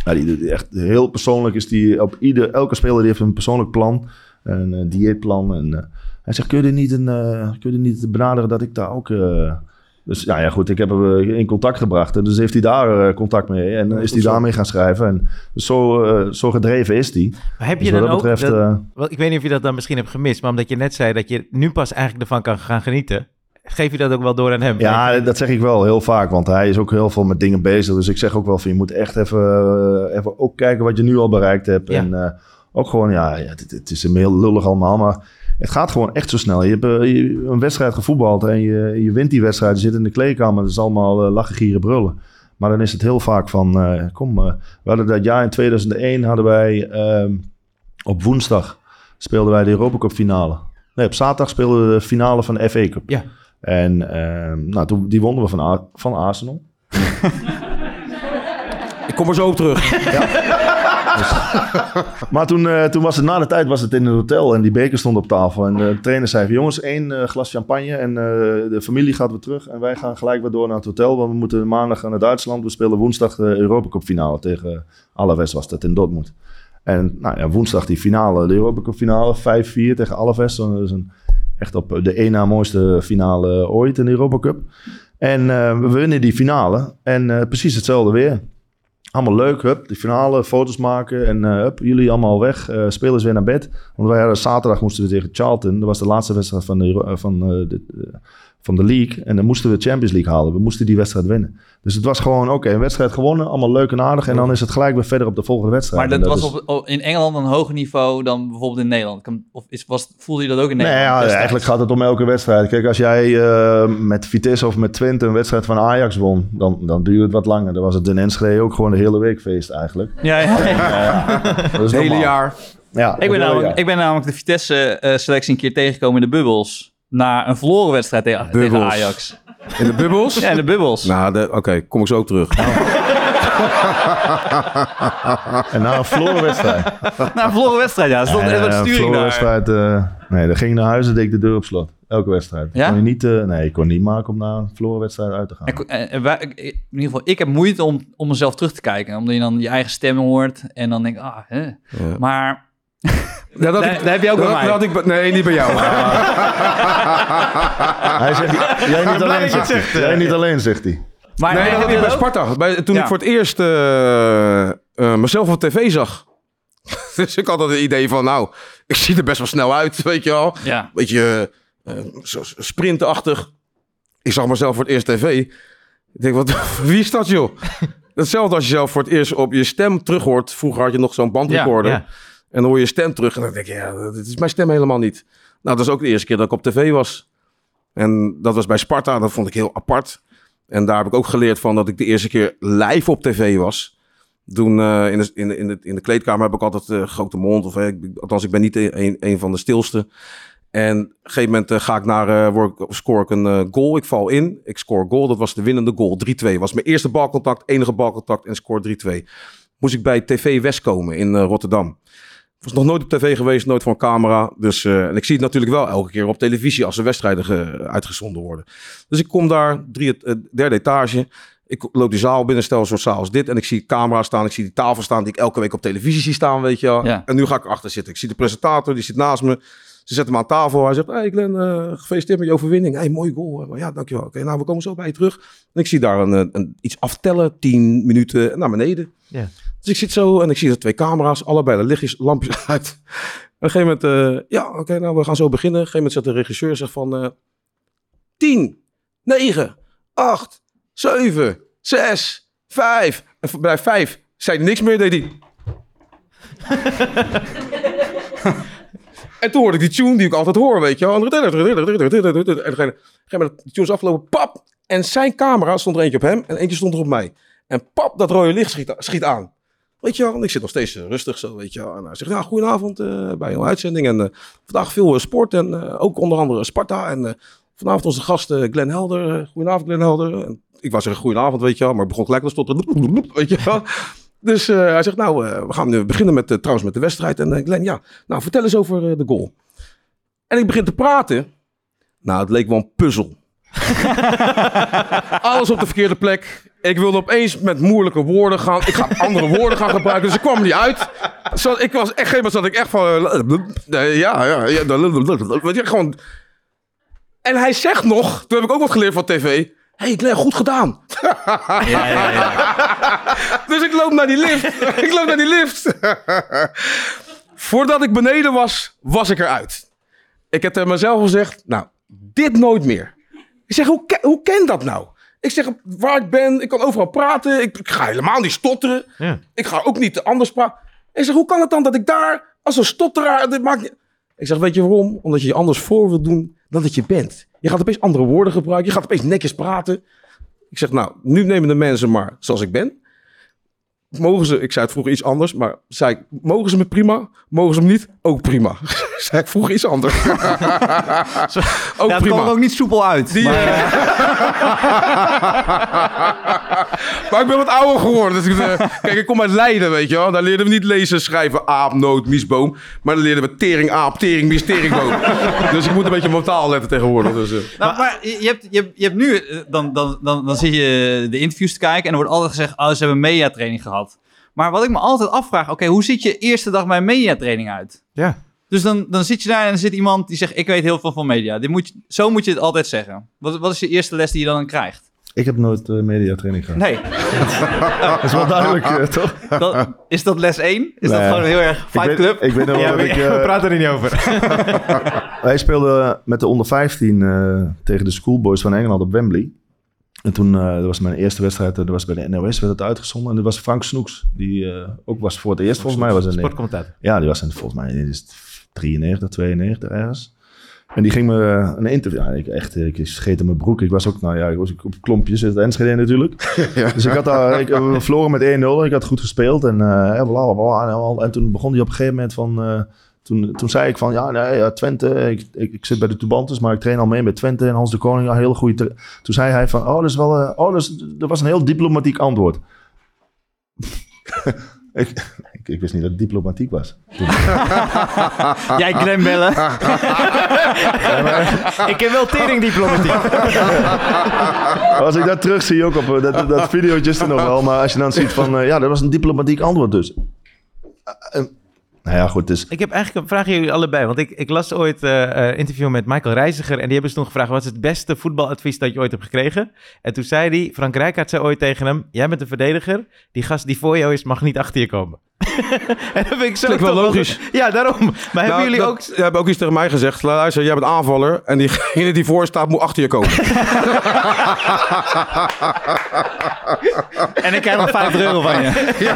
ja, die, echt heel persoonlijk is die. Op ieder, elke speler die heeft een persoonlijk plan. Een eh, dieetplan. En, eh, hij zegt, kun je niet, een, eh, kun je niet benaderen dat ik daar ook... Dus ja, ja, goed, ik heb hem eh, in contact gebracht. En dus heeft hij daar eh, contact mee. En eh, is hij daarmee gaan schrijven. En dus zo, zo gedreven is hij. Heb Dus je dan dat ook. betreft... dat- wel, ik weet niet of je dat dan misschien hebt gemist, maar omdat je net zei dat je nu pas eigenlijk ervan kan gaan genieten. Geef je dat ook wel door aan hem? ja, dat zeg ik wel heel vaak. Want hij is ook heel veel met dingen bezig. Dus ik zeg ook wel van, je moet echt even, even ook kijken wat je nu al bereikt hebt. Ja. En ook gewoon, ja, ja het, het is een heel lullig allemaal. Maar het gaat gewoon echt zo snel. Je hebt eh, je- een wedstrijd gevoetbald en je, je wint die wedstrijd. Je zit in de kleedkamer. Dat is allemaal eh, lachen, gieren, brullen. Maar dan is het heel vaak van, eh, kom, we hadden dat jaar in 2001 hadden wij ehm, op woensdag speelden wij de Europa Cup finale. Nee, op zaterdag speelden we de finale van de FA Cup. Ja. En ehm, nou, toen, die wonnen we van, van Arsenal. Ik kom er zo op terug. Maar toen, eh, toen was het na de tijd was het in het hotel en die beker stond op tafel. En de trainer zei jongens, één eh, glas champagne en eh, de familie gaat weer terug. En wij gaan gelijk weer door naar het hotel, want we moeten maandag naar Duitsland. We spelen woensdag de Europa Cup finale tegen Alaves was dat in Dortmund. En nou ja, woensdag die finale, de Europa Cup finale, 5-4 tegen Alaves. Dat is een, echt op de één na mooiste finale ooit in de Europa Cup. En eh, we winnen die finale en eh, precies hetzelfde weer. Allemaal leuk, hup, de finale, foto's maken en eh, hup, jullie allemaal weg, eh, spelers weer naar bed. Want wij hadden zaterdag moesten we tegen Charlton, dat was de laatste wedstrijd van de, eh, van, de, van de league. En dan moesten we Champions League halen, we moesten die wedstrijd winnen. Dus het was gewoon, oké, een wedstrijd gewonnen, allemaal leuk en aardig. En dan is het gelijk weer verder op de volgende wedstrijd. Maar dat was is- op, in Engeland een hoger niveau dan bijvoorbeeld in Nederland. Kan- Of is, was, voelde je dat ook in Nee, Nederland? ja, destijds? eigenlijk gaat het om elke wedstrijd. Kijk, als jij eh, met Vitesse of met Twente een wedstrijd van Ajax won, dan, dan duurde het wat langer. Dan was het in Enschede ook gewoon de hele week feest eigenlijk. Ja, ja, ja. Dat is Het hele jaar. Ja, Ik, ben namelijk, ik ben namelijk de Vitesse-selectie een keer tegengekomen in de bubbels. Na een verloren wedstrijd tegen, tegen Bubbels. Ajax. In de bubbels? Ja, in de bubbels. Nou, de- oké, kom ik zo op terug. En na een verloren wedstrijd. Na een verloren wedstrijd, ja. Er stond Ja, er wat een sturing verloren daar. wedstrijd. eh, nee, dan ging ik naar huis en deed ik de deur op slot. Elke wedstrijd. Ja? Kon je niet, eh, nee, ik kon niet maken om na een verloren wedstrijd uit te gaan. En, en- en wij- ik- in ieder geval, ik heb moeite om, om mezelf terug te kijken. Omdat je dan je eigen stem hoort. En dan denk ik, ah, hè. Ja. Maar Ja, dat ik- daar heb je ook dat, bij mij. dat had ik, nee, niet bij jou. Hij zegt, jij niet alleen, dat zegt zegt, hij. eh. Jij niet alleen, zegt hij. maar nee, dat heb had je ik bij? Sparta. Bij, toen Ja. ik voor het eerst eh, eh, mezelf op tv zag. dus ik had het idee van, nou, ik zie er best wel snel uit, weet je wel. Ja. Beetje eh, sprintachtig. Ik zag mezelf voor het eerst tv. Ik denk, wat, wie is dat joh? Hetzelfde als je zelf voor het eerst op je stem terug hoort. Vroeger had je nog zo'n bandrecorder. Ja, ja. En dan hoor je stem terug. En dan denk je, ja, dit is mijn stem helemaal niet. Nou, dat is ook de eerste keer dat ik op tv was. En dat was bij Sparta. Dat vond ik heel apart. En daar heb ik ook geleerd van dat ik de eerste keer live op tv was. Toen eh, in, de, in, in, in de kleedkamer heb ik altijd een grote mond. Of, althans, ik ben niet een, van de stilste. En op een gegeven moment eh, ga ik naar, score ik een goal. Ik val in. Ik score goal. Dat was de winnende goal. 3-2. Was mijn eerste balcontact, enige balcontact en score 3-2. Moest ik bij TV West komen in Rotterdam. Was nog nooit op tv geweest, nooit voor een camera. Dus, eh, en ik zie het natuurlijk wel elke keer op televisie als er wedstrijden ge- uitgezonden worden. Dus ik kom daar, drie, eh, derde etage. Ik loop die zaal binnen, stel een soort zaal als dit. En ik zie camera staan, ik zie die tafel staan die ik elke week op televisie zie staan, weet je wel. Ja. En nu ga ik achter zitten. Ik zie de presentator, die zit naast me. Ze zetten me aan tafel. Hij zegt, hey Glenn, eh, gefeliciteerd met je overwinning. Hey, mooi goal. Ja, dankjewel. Oké, nou, we komen zo bij je terug. En ik zie daar een, een, iets aftellen, 10 minuten naar beneden. Ja. Dus ik zit zo en ik zie er twee camera's, allebei de lichtjes, lampjes uit. En op een gegeven moment, eh, ja, oké, nou, we gaan zo beginnen. Op een gegeven moment zegt de regisseur zegt van... eh 10, 9, 8, 7, 6, 5. En bij 5 zei hij niks meer, deed hij... En toen hoorde ik die tune die ik altijd hoor, weet je wel. En moment, de tune is afgelopen, pap. En zijn camera stond er eentje op hem en eentje stond er op mij. En pap, dat rode licht schiet, schiet aan. Weet je wel, en ik zit nog steeds eh, rustig zo, weet je wel. En hij zegt, ja, goedenavond eh, bij een uitzending. En eh, vandaag veel sport en ook onder andere Sparta. En vanavond onze gast Glenn Helder. Goedenavond Glenn Helder. En ik wou zeggen goedenavond, weet je wel. Maar begon gelijk te stotteren. Weet je wel. Dus hij zegt, nou, we gaan nu beginnen met, trouwens met de wedstrijd. En Glenn, ja, nou, vertel eens over de goal. En ik begin te praten. Nou, het leek wel een puzzel. Alles op de verkeerde plek. Ik wilde opeens met moeilijke woorden gaan. Ik ga andere woorden gaan gebruiken. Dus ik kwam er niet uit. Zo, ik was echt, geen zat ik echt van. eh, ja, ja, ja. Weet je, gewoon. En hij zegt nog, toen heb ik ook wat geleerd van tv. hey Glenn, goed gedaan. Ja, ja, ja. Dus ik loop naar die lift. ik loop naar die lift. Voordat ik beneden was, was ik eruit. Ik heb tegen mezelf gezegd, nou, dit nooit meer. Ik zeg, hoe, hoe ken dat nou? Ik zeg, waar ik ben, ik kan overal praten. Ik, ik ga helemaal niet stotteren. Ja. Ik ga ook niet anders praten. Ik zeg, hoe kan het dan dat ik daar als een stotteraar... Dit maakt niet... Ik zeg, weet je waarom? Omdat je je anders voor wil doen dan dat je bent. Je gaat opeens andere woorden gebruiken. Je gaat opeens netjes praten. Ik zeg, nou, nu nemen de mensen maar zoals ik ben. Mogen ze, ik zei het vroeger iets anders, maar zei ik, mogen ze me prima? Mogen ze me niet? Ook prima. zei ik vroeger iets anders. ook Ja, het kwam prima. er ook niet soepel uit. Die, maar, maar ik ben wat ouder geworden. Dus ik, eh, kijk, ik kom uit Leiden, weet je wel. Daar leerden we niet lezen, schrijven, aap, noot, miesboom. Maar dan leerden we tering, aap, tering, mies, teringboom. dus ik moet een beetje op taal letten tegenwoordig. Dus, eh. Nou, maar je, hebt, je, hebt, je hebt nu, eh, dan, dan, dan, dan zie je de interviews te kijken en er wordt altijd gezegd, oh, ze hebben een mediatraining gehad. Maar wat ik me altijd afvraag, oké, hoe ziet je eerste dag bij mediatraining uit? Ja. Dus dan, dan zit je daar en er zit iemand die zegt, ik weet heel veel van media. Dit moet je, zo moet je het altijd zeggen. Wat, wat is je eerste les die je dan krijgt? Ik heb nooit eh, mediatraining gehad. Nee. Dat is wel duidelijk, eh, toch? Dat, is dat les 1? Is dat Nee. gewoon heel erg Ik Fight weet, Club? ik weet nog wel Ja, dat we, ik... we eh, praten er niet over. wij speelden met de onder 15 eh, tegen de Schoolboys van Engeland op Wembley. En toen, eh, dat was mijn eerste wedstrijd, eh, dat was bij de NOS, werd het uitgezonden. En dat was Frank Snoeks, die eh, ook was voor het eerst volgens mij. Was in, Sportcommentator. ja, die was in, volgens mij in 93, 92 ergens. En die ging me eh, een interview. Ja, ik, echt, ik scheet in mijn broek. Ik was ook, nou ja, ik was op klompjes in het Enschede natuurlijk. Dus ik had daar, ik, we verloren met 1-0. Ik had goed gespeeld en eh bla, bla, bla, en, toen begon hij op een gegeven moment van. eh, toen, toen zei ik van, ja, nee, ja, Twente, ik, ik, ik zit bij de Tubantes, maar ik train al mee met Twente en Hans de Koning. Ja, heel goede. Toen zei hij van, oh, dat is wel, eh, oh, dat, is, dat was een heel diplomatiek antwoord. ik, ik, ik wist niet dat het diplomatiek was. Jij bellen. Ik heb wel teringdiplomatiek. Als ik dat terug zie, ook op eh, dat, dat videootje is er nog wel. Maar als je dan ziet van, eh, ja, dat was een diplomatiek antwoord dus. Eh, nou ja, goed, dus Ik heb eigenlijk een vraag aan jullie allebei. Want ik, ik las ooit een interview met Michael Reiziger. En die hebben ze toen gevraagd: wat is het beste voetbaladvies dat je ooit hebt gekregen? En toen zei hij: Frank Rijkaard zei ooit tegen hem: Jij bent een verdediger. Die gast die voor jou is, mag niet achter je komen. en dat vind ik zo Klinkt wel logisch. Ja, daarom. Maar hebben Nou, jullie dat- ook. Jij hebt ook iets tegen mij gezegd. Luister, jij bent aanvaller. En diegene die voor staat moet achter je komen. En ik krijg nog 50 euro van je.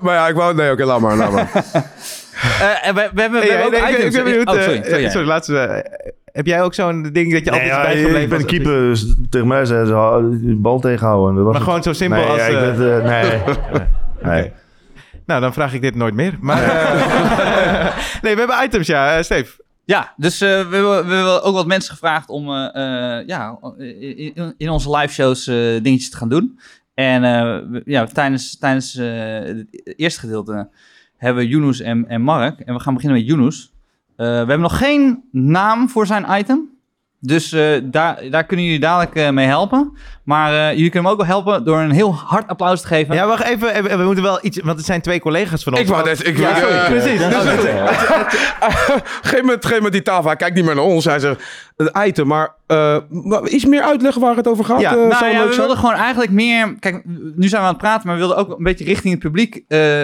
maar ja, ik wou... Nee, oké, laat maar. Laat maar. Eh, en we, we hebben, we Hey, hebben nee, ook ik, ben- ik items. ben benieuwd. Oh, eh, sorry. sorry, eh, sorry, laatste. eh, heb jij ook zo'n ding dat je Nee, altijd ja, is bijgebleven? ik ben keeper, dus tegen mij zei ze, "Ah, die bal tegenhouden. Dat was Maar het. gewoon zo simpel nee, als, ja, ik eh, ben, eh, nee, nee. nee. Nou, dan vraag ik dit nooit meer. Maar, eh, nee, we hebben items, ja. Uh, Steve. Ja, dus eh, we, hebben, we hebben ook wat mensen gevraagd om eh, eh, ja, in, in onze live shows eh, dingetjes te gaan doen. En eh, we- ja, tijdens, tijdens eh, het eerste gedeelte hebben we Yunus en, en Mark. En we gaan beginnen met Yunus. Eh, we hebben nog geen naam voor zijn item. Dus eh, daar, daar kunnen jullie dadelijk eh, mee helpen. Maar eh, jullie kunnen hem ook wel helpen door een heel hard applaus te geven. Ja, wacht even. even, We moeten wel iets... Want het zijn twee collega's van ons. Ik wou net... Ik, Ja, sorry. Precies. Dus- nou, Geef me, geef me die tafel. Hij kijkt niet meer naar ons. Hij zegt, het item. Maar eh, iets meer uitleggen waar het over gaat. Ja, eh, Nou zou ja, leuk we wilden gewoon eigenlijk meer... Kijk, nu zijn we aan het praten, maar we wilden ook een beetje richting het publiek eh,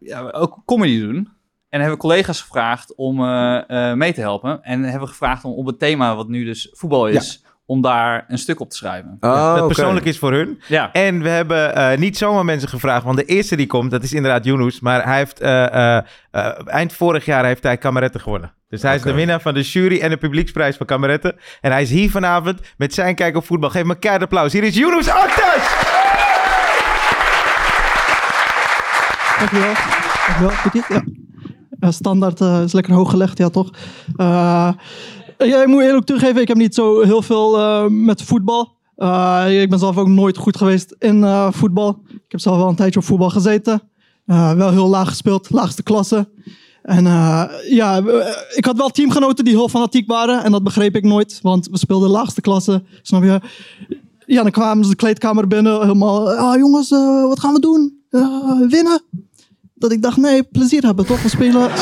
ja, ook comedy doen. En hebben we collega's gevraagd om eh, eh, mee te helpen. En hebben we gevraagd om op het thema, wat nu dus voetbal is, om daar een stuk op te schrijven. Dat oké. persoonlijk is voor hun. Ja, En we hebben eh, niet zomaar mensen gevraagd, want de eerste die komt, dat is inderdaad Yunus. Maar hij heeft eh, eh, eh, eind vorig jaar heeft hij kameretten gewonnen. Dus hij is de winnaar van de jury en de publieksprijs van kameretten. En hij is hier vanavond met zijn kijk op voetbal. Geef hem een keihard applaus. Hier is Yunus Aktas! Dankjewel. Dankjewel. Goed dit? Ja. Standaard eh, is lekker hoog gelegd, ja toch? Eh, ja, ik moet eerlijk toegeven, ik heb niet zo heel veel eh, met voetbal. Ik ben zelf ook nooit goed geweest in voetbal. Ik heb zelf wel een tijdje op voetbal gezeten. Wel heel laag gespeeld, laagste klasse. En ja, ik had wel teamgenoten die heel fanatiek waren. En dat begreep ik nooit, want we speelden laagste klasse. Snap je? Ja, dan kwamen ze de kleedkamer binnen, helemaal... Ah, jongens, wat gaan we doen? Winnen? Dat ik dacht, nee, plezier hebben toch? We spelen...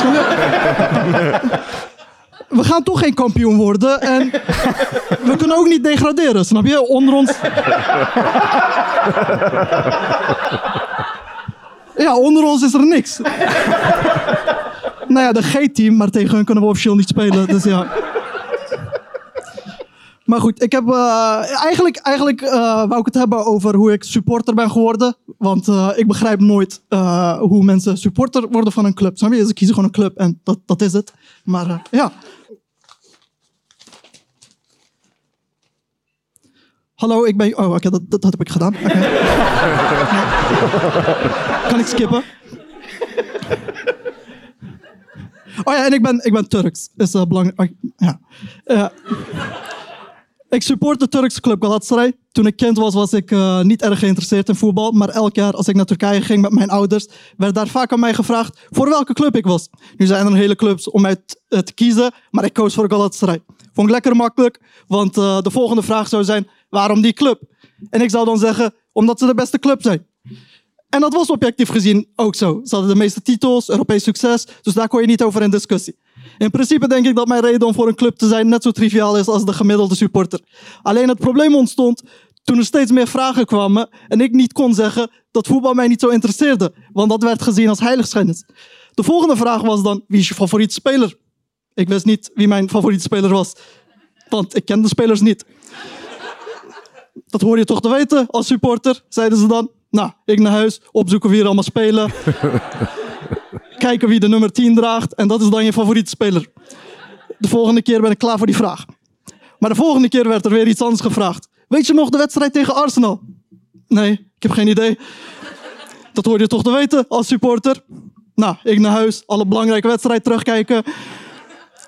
We gaan toch geen kampioen worden en we kunnen ook niet degraderen, snap je? Onder ons... Ja, onder ons is er niks. nou ja, de G-team, maar tegen hun kunnen we officieel niet spelen, dus ja. Maar goed, ik heb eh, eigenlijk, eigenlijk eh, wou ik het hebben over hoe ik supporter ben geworden. Want eh, ik begrijp nooit hoe mensen supporter worden van een club. Snap je? Ze kiezen gewoon een club en dat, dat is het. Maar ja. Hallo, ik ben... Oh, oké, dat, dat, heb ik gedaan. Kan ik skippen? Oh ja, en ik ben, ik ben Turks. Is uh, belangrijk. oh, ja. Ik support de Turkse club Galatasaray. Toen ik kind was, was ik eh, niet erg geïnteresseerd in voetbal. Maar elk jaar als ik naar Turkije ging met mijn ouders, werd daar vaak aan mij gevraagd voor welke club ik was. Nu zijn er hele clubs om uit eh, te kiezen, maar ik koos voor Galatasaray. Vond ik lekker makkelijk, want eh, de volgende vraag zou zijn, waarom die club? En ik zou dan zeggen, omdat ze de beste club zijn. En dat was objectief gezien ook zo. Ze hadden de meeste titels, Europees succes, dus daar kon je niet over in discussie. In principe denk ik dat mijn reden om voor een club te zijn net zo triviaal is als de gemiddelde supporter. Alleen het probleem ontstond toen er steeds meer vragen kwamen en ik niet kon zeggen dat voetbal mij niet zo interesseerde, want dat werd gezien als heiligschennis. De volgende vraag was dan, wie is je favoriete speler? Ik wist niet wie mijn favoriete speler was, want ik ken de spelers niet. Dat hoor je toch te weten als supporter, zeiden ze dan. Nou, ik naar huis, opzoeken wie er allemaal spelen. Kijken wie de nummer 10 draagt en dat is dan je favoriete speler. De volgende keer ben ik klaar voor die vraag. Maar de volgende keer werd er weer iets anders gevraagd. Weet je nog de wedstrijd tegen Arsenal? Nee, ik heb geen idee. Dat hoor je toch te weten als supporter. Nou, ik naar huis, alle belangrijke wedstrijden terugkijken.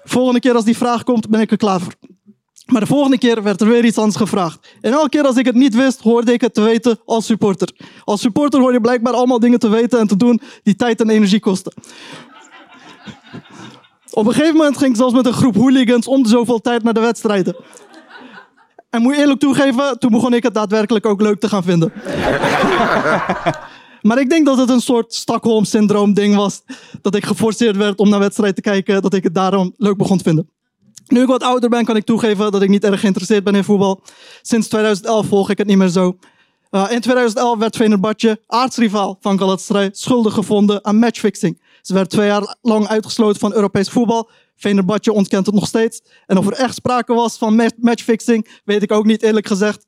Volgende keer als die vraag komt, ben ik er klaar voor. Maar de volgende keer werd er weer iets anders gevraagd. En elke keer als ik het niet wist, hoorde ik het te weten als supporter. Als supporter hoor je blijkbaar allemaal dingen te weten en te doen die tijd en energie kosten. Op een gegeven moment ging ik zelfs met een groep hooligans om de zoveel tijd naar de wedstrijden. En moet je eerlijk toegeven, toen begon ik het daadwerkelijk ook leuk te gaan vinden. Maar ik denk dat het een soort Stockholm-syndroom ding was. Dat ik geforceerd werd om naar wedstrijden te kijken. Dat ik het daarom leuk begon te vinden. Nu ik wat ouder ben, kan ik toegeven dat ik niet erg geïnteresseerd ben in voetbal. Sinds 2011 volg ik het niet meer zo. Uh, in 2011 werd Venerbahce, aardsrivaal van Galatasaray, schuldig gevonden aan matchfixing. Ze werd twee jaar lang uitgesloten van Europees voetbal. Venerbahce ontkent het nog steeds. En of er echt sprake was van ma- matchfixing, weet ik ook niet eerlijk gezegd.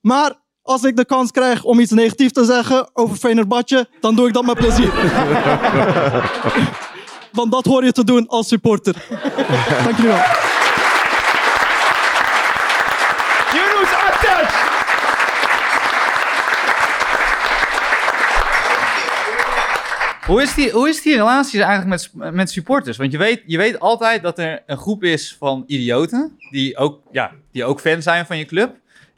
Maar als ik de kans krijg om iets negatiefs te zeggen over Venerbahce, dan doe ik dat met plezier. Want dat hoor je te doen als supporter. Dank jullie wel. Hoe is die, hoe is die relatie eigenlijk met, met supporters? Want je weet, je weet altijd dat er een groep is van idioten. Die ook, ja, die ook fan zijn van je club.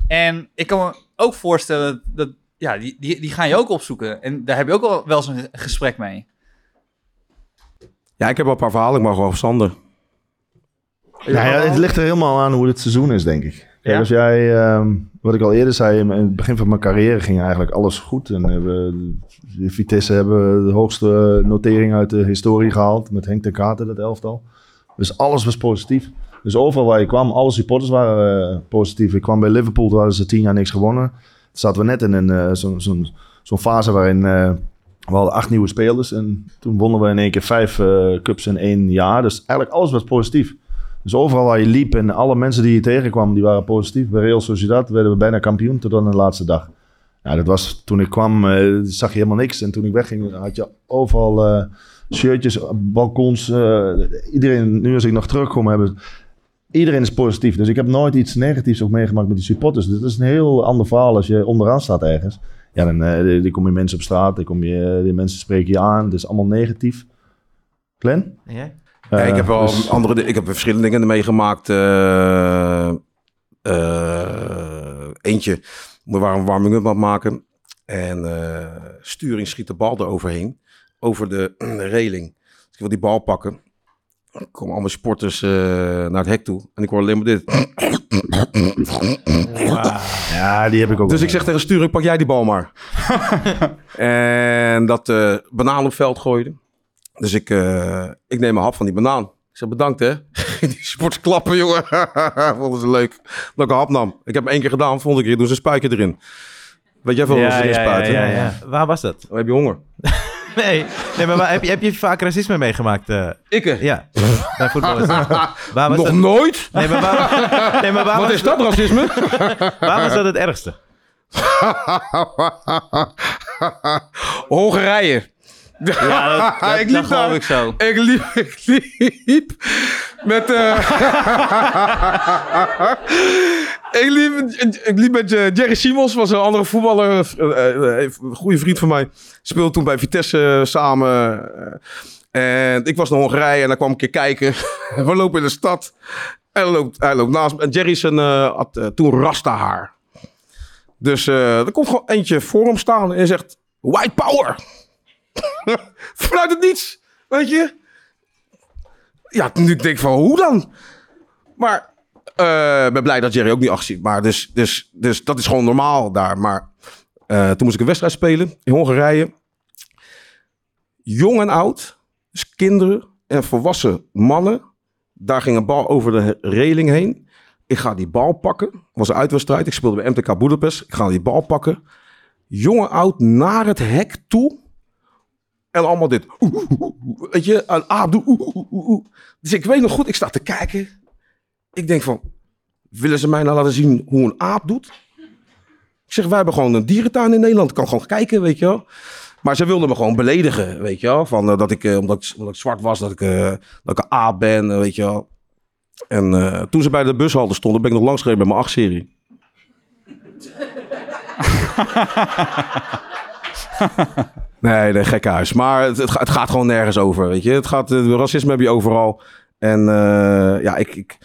En ik kan me ook voorstellen dat. Ja, die, die, die gaan je ook opzoeken. En daar heb je ook al wel eens een gesprek mee. Ja, ik heb wel een paar verhalen. Ik mag wel Sander. Nou ja, het ligt er helemaal aan hoe het seizoen is, denk ik. Kijk, Ja? als jij, ehm, wat ik al eerder zei, in het begin van mijn carrière ging eigenlijk alles goed. En we, de Vitesse hebben de hoogste notering uit de historie gehaald met Henk ten Katen, dat elftal. Dus alles was positief. Dus overal waar je kwam, alle supporters waren eh, positief. Ik kwam bij Liverpool, toen hadden ze tien jaar niks gewonnen. Toen zaten we net in een, eh, zo'n zo'n zo'n fase waarin eh, we hadden acht nieuwe spelers. En toen wonnen we in één keer vijf eh, cups in één jaar. Dus eigenlijk alles was positief. Dus overal waar je liep en alle mensen die je tegenkwam, die waren positief. Bij Real Sociedad werden we bijna kampioen tot aan de laatste dag. Ja, dat was toen ik kwam, eh, zag je helemaal niks. En toen ik wegging, had je overal eh, shirtjes, balkons. iedereen, nu als ik nog terugkom, hebben, iedereen is positief. Dus ik heb nooit iets negatiefs ook meegemaakt met die supporters. Dus dat is een heel ander verhaal als je onderaan staat ergens. Ja, dan, eh, dan kom je mensen op straat, dan kom je, die mensen spreken je aan. Het is allemaal negatief. Glenn? En jij? Ja, ik heb wel Eh, dus- andere ik heb verschillende dingen meegemaakt. eh, eh, eentje, we waren een warming-up aan het maken. En eh, sturing schiet de bal eroverheen. Over de reling. Dus ik wil die bal pakken. Komen allemaal sporters eh, naar het hek toe. En ik hoor alleen maar dit. Ja, die heb ik ook. Dus ik zeg tegen sturing, pak jij die bal maar. en dat eh banaan op het veld gooide. Dus ik, eh, ik neem een hap van die banaan. Ik zeg bedankt hè. die sports klappen jongen. Vonden ze leuk dat ik een hap nam. Ik heb hem één keer gedaan. Volgende keer doen ze een spijker erin. Weet jij veel wat ze erin spuiten? ja, ja. Waar was dat? Dan heb je honger. Nee, nee maar waar, heb, je, heb je vaak racisme meegemaakt? eh? Ik eh, ja, bij voetballers. Waar was Nog dat? nooit? Nee, maar waar, nee, maar waar, Wat was, is dat racisme? waar was dat het ergste? Hongarije. Ja, dat, dat, Ik dat liep daar. ik zo. Ik liep, ik liep met. eh ik, liep, ik liep met eh, Jerry Simons, was een andere voetballer, eh, eh, een goede vriend van mij. Speelde toen bij Vitesse samen. en ik was naar Hongarije en daar kwam ik een keer kijken. We lopen in de stad. En hij loopt, naast me. En Jerry had toen rasta haar. Dus er komt gewoon eentje voor hem staan en zegt: White power! Vanuit het niets, weet je? Ja, nu denk ik van, hoe dan? Maar ik ben blij dat Jerry ook niet acht ziet. Maar dus, dus, dus dat is gewoon normaal daar. Maar Eh, toen moest ik een wedstrijd spelen in Hongarije. Jong en oud, dus kinderen en volwassen mannen. Daar ging een bal over de reling heen. Ik ga die bal pakken. Het was een uitwedstrijd. Ik speelde bij MTK Budapest. Ik ga die bal pakken. Jong en oud naar het hek toe. En allemaal dit. Weet je, een. Dus ik weet nog goed, ik sta te kijken. Ik denk van, willen ze mij nou laten zien hoe een aap doet? Ik zeg, wij hebben gewoon een dierentuin in Nederland. Ik kan gewoon kijken, weet je wel. Maar ze wilden me gewoon beledigen, weet je wel. Van, eh, dat ik, eh, omdat, ik, omdat ik zwart was, dat ik, eh, dat ik een aap ben, weet je wel. En toen ze bij de bushalte stonden, ben ik nog langs gereden met mijn 8-serie. nee, nee, gekke huis. Maar het, het, ga- het gaat gewoon nergens over, weet je. Het gaat, racisme heb je overal. En ja, ik, ik,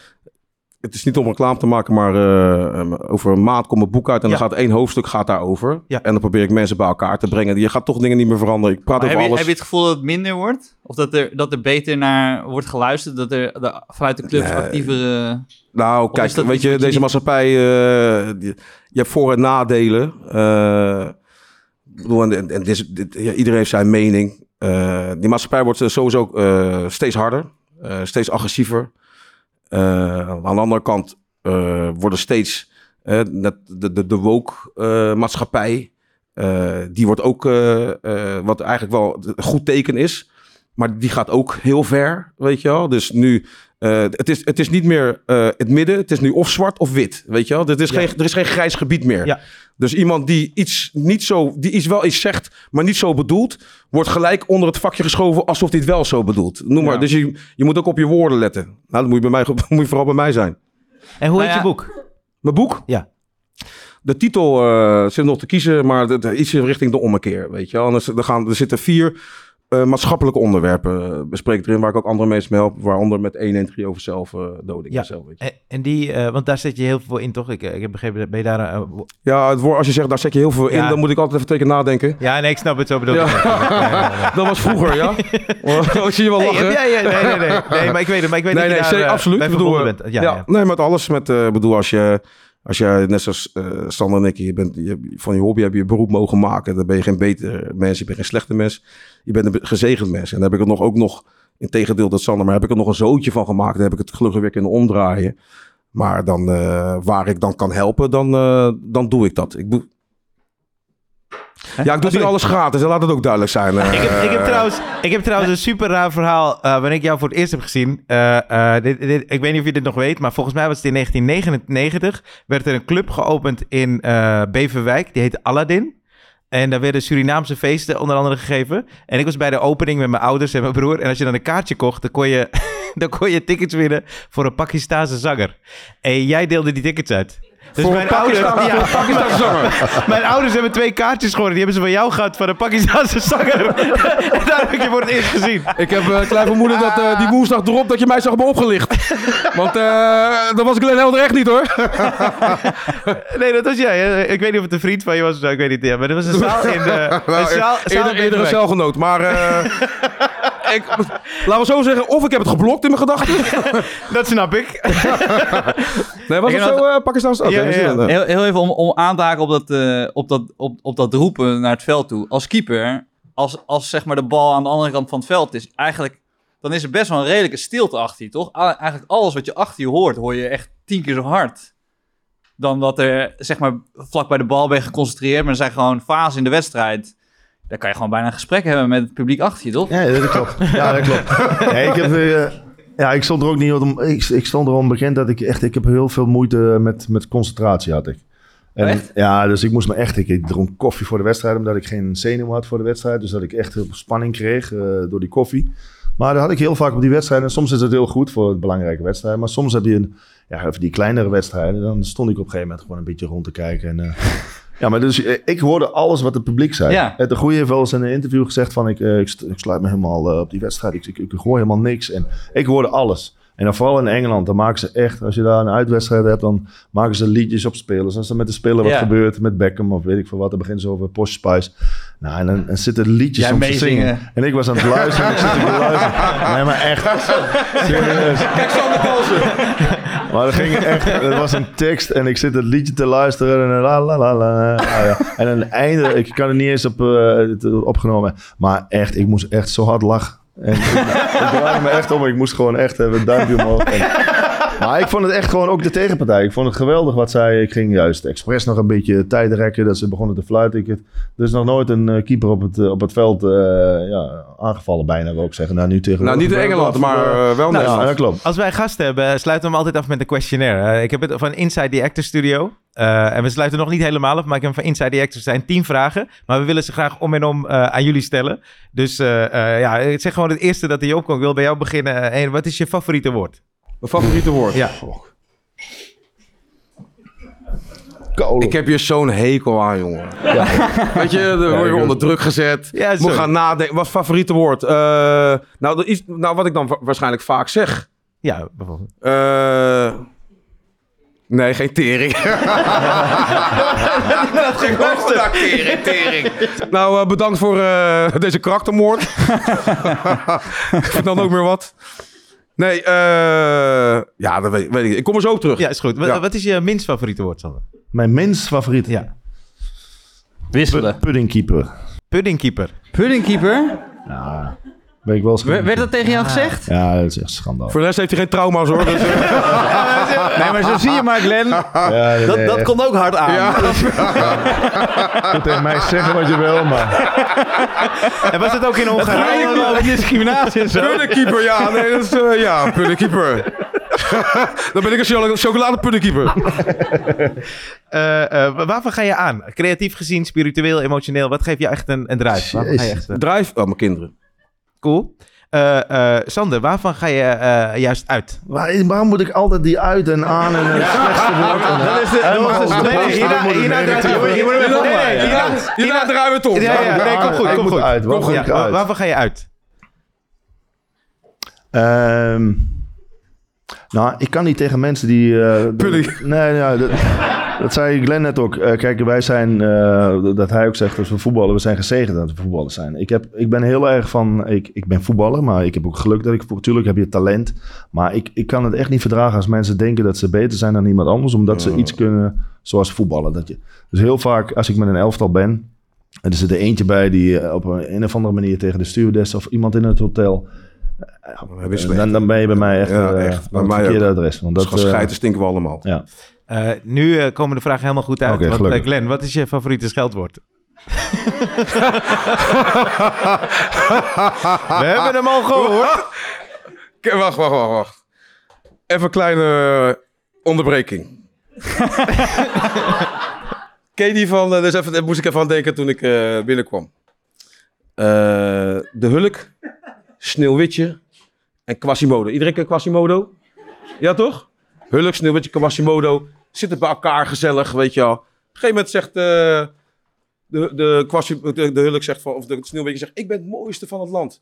het is niet om reclame te maken, maar eh, um, over een maand komt mijn boek uit en Ja. dan gaat één hoofdstuk gaat daarover. Ja. En dan probeer ik mensen bij elkaar te brengen. Je gaat toch dingen niet meer veranderen. Ik praat Maar over heb, je, alles. heb je het gevoel dat het minder wordt? Of dat er, dat er beter naar wordt geluisterd? Dat er de- vanuit de clubs Nee. actievere... Nou, kijk, weet je, deze niet- maatschappij, eh, je hebt voor- en nadelen. Ik bedoel, en, en, en dit ja, iedereen heeft zijn mening. Die maatschappij wordt sowieso steeds harder, steeds agressiever. Eh, aan de andere kant eh, worden steeds eh, de, de, de woke maatschappij, eh, die wordt ook, wat eigenlijk wel een goed teken is, maar die gaat ook heel ver, weet je wel. Dus nu, eh, het, is, het is niet meer eh, het midden, het is nu of zwart of wit, weet je wel. Er is, Ja. geen, er is geen grijs gebied meer. Ja. Dus iemand die iets, niet zo, die iets wel iets zegt, maar niet zo bedoelt, wordt gelijk onder het vakje geschoven alsof hij het wel zo bedoelt. Noem maar. Ja. Dus je, je moet ook op je woorden letten. Nou, dat moet je, bij mij, moet je vooral bij mij zijn. En hoe Nou heet je boek? Mijn boek? Ja. De titel eh, zit nog te kiezen, maar het- het- iets in richting de ommekeer, weet je wel. En er, er, gaan, er zitten vier eh, maatschappelijke onderwerpen eh, bespreekt erin, waar ik ook andere mensen mee help, waaronder met 113 over zelfdoding. Ja. en zo, weet je. En, en die, eh, want daar zit je heel veel in, toch? Ik, eh, ik heb begrepen, ben je daar... eh, Ja, het woord, als je zegt, daar zet je heel veel Ja. in, dan moet ik altijd even keer nadenken. ja, nee, ik snap het zo bedoel. Ja. Ja, ja, ja, ja. Dat was vroeger, ja? Oh, zie je wel Nee, lachen? ja, ja, nee, nee, nee, nee, maar ik weet het, maar ik weet nee, dat nee, je daar eh, absoluut. bedoel, eh, bent. ja, Ja, ja. nee, met alles. Met, eh, bedoel, als je, als jij net zoals eh Sander en ik, je bent, je, van je hobby heb je beroep mogen maken. Dan ben je geen beter mens, je bent geen slechte mens. Je bent een gezegend mens. En daar heb ik er nog ook nog, in tegendeel dat Sander, maar heb ik er nog een zootje van gemaakt. Dan heb ik het gelukkig weer kunnen omdraaien. Maar dan, eh, waar ik dan kan helpen, dan, eh, dan doe ik dat. Ik doe... Ja, ik doe niet alles gratis. Laat het ook duidelijk zijn. eh. Ik heb, ik, heb trouwens, ik heb trouwens een super raar verhaal. eh wanneer ik jou voor het eerst heb gezien. Eh, eh, dit, dit, ik weet niet of je dit nog weet, maar volgens mij was het in 1999. werd er een club geopend in eh, Beverwijk. Die heette Aladdin. En daar werden Surinaamse feesten onder andere gegeven. En ik was bij de opening met mijn ouders en mijn broer. En als je dan een kaartje kocht, dan kon je, dan kon je tickets winnen voor een Pakistaanse zanger. En jij deelde die tickets uit. Dus Voor mijn ouders, ja, Pakistaanse zanger. mijn ouders hebben twee kaartjes gewonnen. Die hebben ze van jou gehad van een Pakistaanse zanger. en daar heb ik je voor het eerst gezien. Ik heb uh, klein vermoeden dat eh, die woensdag erop dat je mij zou hebben opgelicht. Want eh dat was Glenn Helder echt niet hoor. Nee, dat was jij. Ik weet niet of het een vriend van je was of zo. Ik weet niet. Ja, maar dat was een zaal in de... Nou, een zaal, zaal eerder, in celgenoot. Maar eh, ik, laten we zo zeggen, of ik heb het geblokt in mijn gedachten. Dat snap ik. Nee, was Ik zo uh, Ja, ja, ja. eh. Heel, heel even om, om aan te haken op dat, eh, op, dat, op, op dat roepen naar het veld toe. Als keeper, als, als zeg maar de bal aan de andere kant van het veld is, eigenlijk, dan is er best wel een redelijke stilte achter je, toch? Eigenlijk alles wat je achter je hoort, hoor je echt tien keer zo hard. Dan dat er, zeg maar, vlak bij de bal ben geconcentreerd, maar er zijn gewoon fasen in de wedstrijd. Daar kan je gewoon bijna een gesprek hebben met het publiek achter je, toch? Ja, dat klopt. Ja, dat klopt. Nee, ik, heb, eh, ja, ik stond er ook niet om. Ik, ik stond erom bekend dat ik echt. Ik heb heel veel moeite met, met concentratie had ik. En, Echt? Ja, dus ik moest me echt. Ik, ik dronk koffie voor de wedstrijd omdat ik geen zenuw had voor de wedstrijd. Dus dat ik echt heel veel spanning kreeg eh, door die koffie. Maar dat had ik heel vaak op die wedstrijden. En soms is het heel goed voor belangrijke wedstrijden. Maar soms heb je een, ja, even die kleinere wedstrijden. Dan stond ik op een gegeven moment gewoon een beetje rond te kijken. En, eh, ja, maar dus eh, ik hoorde alles wat het publiek zei. Ja. De Goeie heeft wel eens in een interview gezegd van... ik, eh, ik sluit me helemaal eh, op die wedstrijd. Ik, ik, ik hoor helemaal niks. En ik hoorde alles. En dan vooral in Engeland, dan maken ze echt, als je daar een uitwedstrijd hebt, dan maken ze liedjes op spelers. Als er met de speler wat Ja. gebeurt, met Beckham of weet ik veel wat, dan beginnen ze over Posh Spice. Nou, en dan, dan zitten liedjes Jij om te zingen. En ik was aan het luisteren, en ik zit te luisteren. Nee, maar echt. Serieus. Kijk, Sander Kalsen. Maar dat ging echt, het was een tekst en ik zit het liedje te luisteren en la la la la. Ah, ja. En aan het einde, ik kan het niet eens op, eh, opgenomen, maar echt, ik moest echt zo hard lachen. En ik, ik me echt om, ik moest gewoon echt een duimpje omhoog. En- maar ik vond het echt gewoon ook de tegenpartij. Ik vond het geweldig wat zij. Ik ging juist expres nog een beetje tijd rekken dat ze begonnen te fluiten. Ik, er is nog nooit een eh, keeper op het, eh, op het veld eh, ja, aangevallen, bijna wil ik zeggen. Nou, nu tegenwoordig. Nou, niet in Engeland, maar wel Nederland. dat klopt. Als wij gasten hebben, sluiten we hem altijd af met een questionnaire. Ik heb het van Inside the Actor Studio. Eh, en we sluiten nog niet helemaal af, maar ik heb van Inside the Actors zijn tien vragen. Maar we willen ze graag om en om eh, aan jullie stellen. Dus eh, eh, ja, ik zeg gewoon het eerste dat hij opkomt. Ik wil bij jou beginnen. Eh, wat is je favoriete woord? Mijn favoriete woord. Ja. Kolen. Ik heb hier zo'n hekel aan, jongen. Weet je, dan word je onder druk gezet. Ja, Moet gaan nadenken. Wat favoriete woord? Eh, nou, dat is, nou, wat ik dan wa- waarschijnlijk vaak zeg. Ja, bijvoorbeeld. Eh, nee, geen tering. dat ging ook tering, tering. Nou, eh, bedankt voor eh, deze karaktermoord. ik vind dan ook weer wat. Nee, eh, ja, dat weet, weet ik. Ik kom er zo op terug. Ja, is goed. Wat, Ja. wat is je minst favoriete woord, Sander? Mijn minst favoriet. Ja. Wisselen. Puddingkeeper. Puddingkeeper. Puddingkeeper. Ja, ben ik wel eens Werd werd dat tegen jou gezegd? Ja, dat is echt schandaal. Voor de rest heeft hij geen trauma's hoor. Dus, eh, Nee, maar zo zie je maar, Glenn. Ja, Dat, nee, dat komt ook hard aan. ja. Je kunt tegen mij zeggen wat je wil, maar... En was het ook in Hongarije? Discriminatie en zo. Puddingkeeper, ja. Nee, dat is, eh, ja, puddingkeeper. Dan ben ik een chocolade- chocoladepuddingkeeper. Eh, eh, waarvan ga je aan? Creatief gezien, spiritueel, emotioneel. Wat geeft je echt een, een drive? Ga je echt, Drive? Oh, mijn kinderen. Cool. Eh, eh, Sander, waarvan ga je eh, juist uit? Waar, waarom moet ik altijd die uit en aan en het slechtste woord? Dat is de- nee, nee, hierna- nee, nee, draaien we het om. Ja, ja, nee, kom goed, kom goed. uit. Kom goed. Waarvan ga je uit? Ehm, nou, ik kan niet tegen mensen die... eh. Nee, ja, dat, dat zei Glenn net ook. Eh, kijk, wij zijn, eh, dat hij ook zegt, als we voetballen, we zijn gezegend dat we voetballers zijn. Ik, heb, ik ben heel erg van, ik, ik ben voetballer, maar ik heb ook geluk dat ik, natuurlijk heb je talent. Maar ik, ik kan het echt niet verdragen als mensen denken dat ze beter zijn dan iemand anders, omdat ze iets kunnen zoals voetballen. Dat je, dus heel vaak, als ik met een elftal ben, en er zit er eentje bij die eh, op een, een of andere manier tegen de stewardess of iemand in het hotel... Dan, dan ben je bij mij echt, Ja, echt. Bij het mij verkeerde ook. adres. Want Dat dat, gescheiden stinken we allemaal. ja. Eh, nu eh, komen de vragen helemaal goed uit. Want, eh. Glenn, wat is je favoriete scheldwoord? We hebben hem al gehoord. Wacht, wacht, wacht, wacht. Even een kleine onderbreking. Ken je die van... Dus even, daar moest ik even aan denken toen ik binnenkwam. De Hulk, Sneeuwwitje en Quasimodo. Iedereen kent Quasimodo? Ja, toch? Hulk, Sneeuwwitje, Quasimodo. Zitten bij elkaar gezellig, weet je wel. Op een gegeven moment zegt... eh, de, de, Quasi- de, de Hulk zegt van... Of de Sneeuwwitje zegt... Ik ben het mooiste van het land.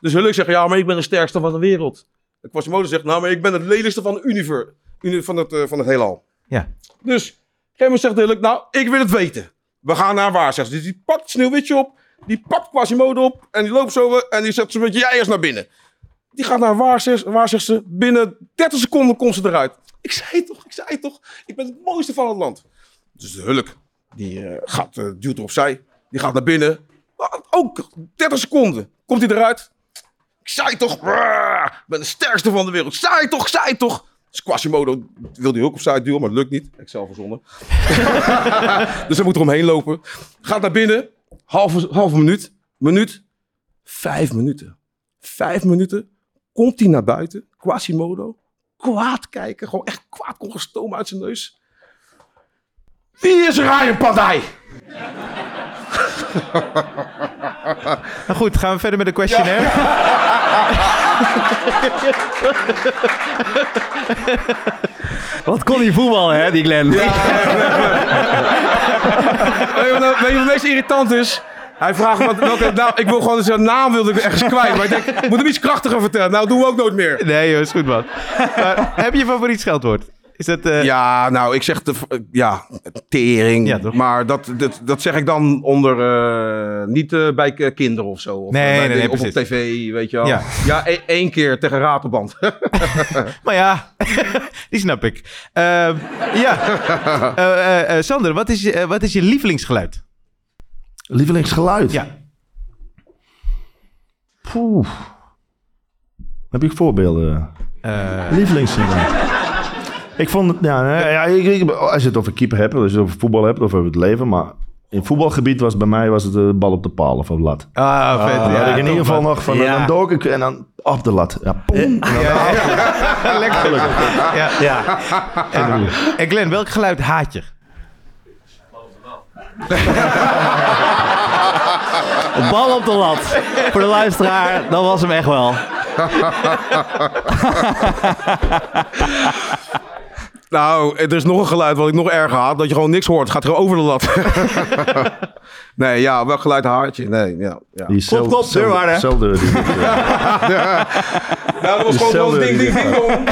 Dus Hulk zegt... Ja, maar ik ben de sterkste van de wereld. En Quasimodo zegt, nou, maar ik ben het lelijkste van het universe. Uni- van, het, eh, van het heelal. Ja. Dus, op een gegeven moment zegt Hulk, nou, ik wil het weten. We gaan naar waar, zegt ze. Dus die pakt Sneeuwwitje op, die pakt Quasimodo op en die loopt zo eh, en die zet ze met jij eerst naar binnen. Die gaat naar waar, zegt, waar, zegt ze. Binnen 30 seconden komt ze eruit. Ik zei toch, ik zei toch. Ik ben het mooiste van het land. Dus de Hulk, die eh, gaat, eh, duwt er opzij. Die gaat naar binnen. Ook 30 seconden. Komt hij eruit. Ik zei toch, ik ben de sterkste van de wereld. Zei toch, zei toch. Dus Quasimodo wil die ook opzij duwen, maar dat lukt niet. Ik zelf verzonnen. dus hij moet er omheen lopen. Gaat naar binnen. Halve, halve minuut. Minuut. Vijf minuten. Vijf minuten. Komt hij naar buiten. Quasimodo. Kwaad kijken. Gewoon echt kwaad kon gestomen uit zijn neus. Wie is Ryan Padij? Nou goed, gaan we verder met de questionnaire. Wat kon hij voetballen, hè, die Glenn? Wat nou- weet je wat het meest irritant is? Hij vraagt wat, welke naam. Ik wil gewoon zijn naam wilde ik ergens kwijt. Maar ik denk, ik moet hem iets krachtiger vertellen. Nou, doen we ook nooit meer. Nee, joh, is goed, man. Maar heb je een favoriet scheldwoord? Is dat... eh, Ja, nou, ik zeg de, ja, tering. Ja, maar dat, dat, dat zeg ik dan onder, eh, niet eh, bij kinderen of zo. Of, Nee, nee, nee, of op tv, weet je wel. Ja. Ja, e- één keer tegen Rapenband. Maar ja, die snap ik. Ehm, ja. Sander, wat is, je- wat is je lievelingsgeluid? Lievelingsgeluid? Ja. Poeh. Heb ik voorbeelden? Eh, Lievelingsgeluid. Ik vond het, ja, nee, ja ik, ik- als je het over keeper hebt, als je het over voetbal hebt, of over het leven, maar in voetbalgebied was bij mij was het de bal op de paal of op de lat. ah, vet. Ja, had ik in ieder geval nog van, Ja. dan dook ik en dan op de lat. Ja, poem. En dan Lekker. Ja. ja. En, en Glenn, welk geluid haat je? Bal op de lat. Voor de luisteraar, dat was hem echt wel. nou, er is nog een geluid wat ik nog erger haat. Dat je gewoon niks hoort. Het gaat er over de lat. nee, ja, welk geluid haat je? Nee, ja. ja. Die deurwaarder. celdeur die- Nou, dat was gewoon wel ding, ding, ding, dong.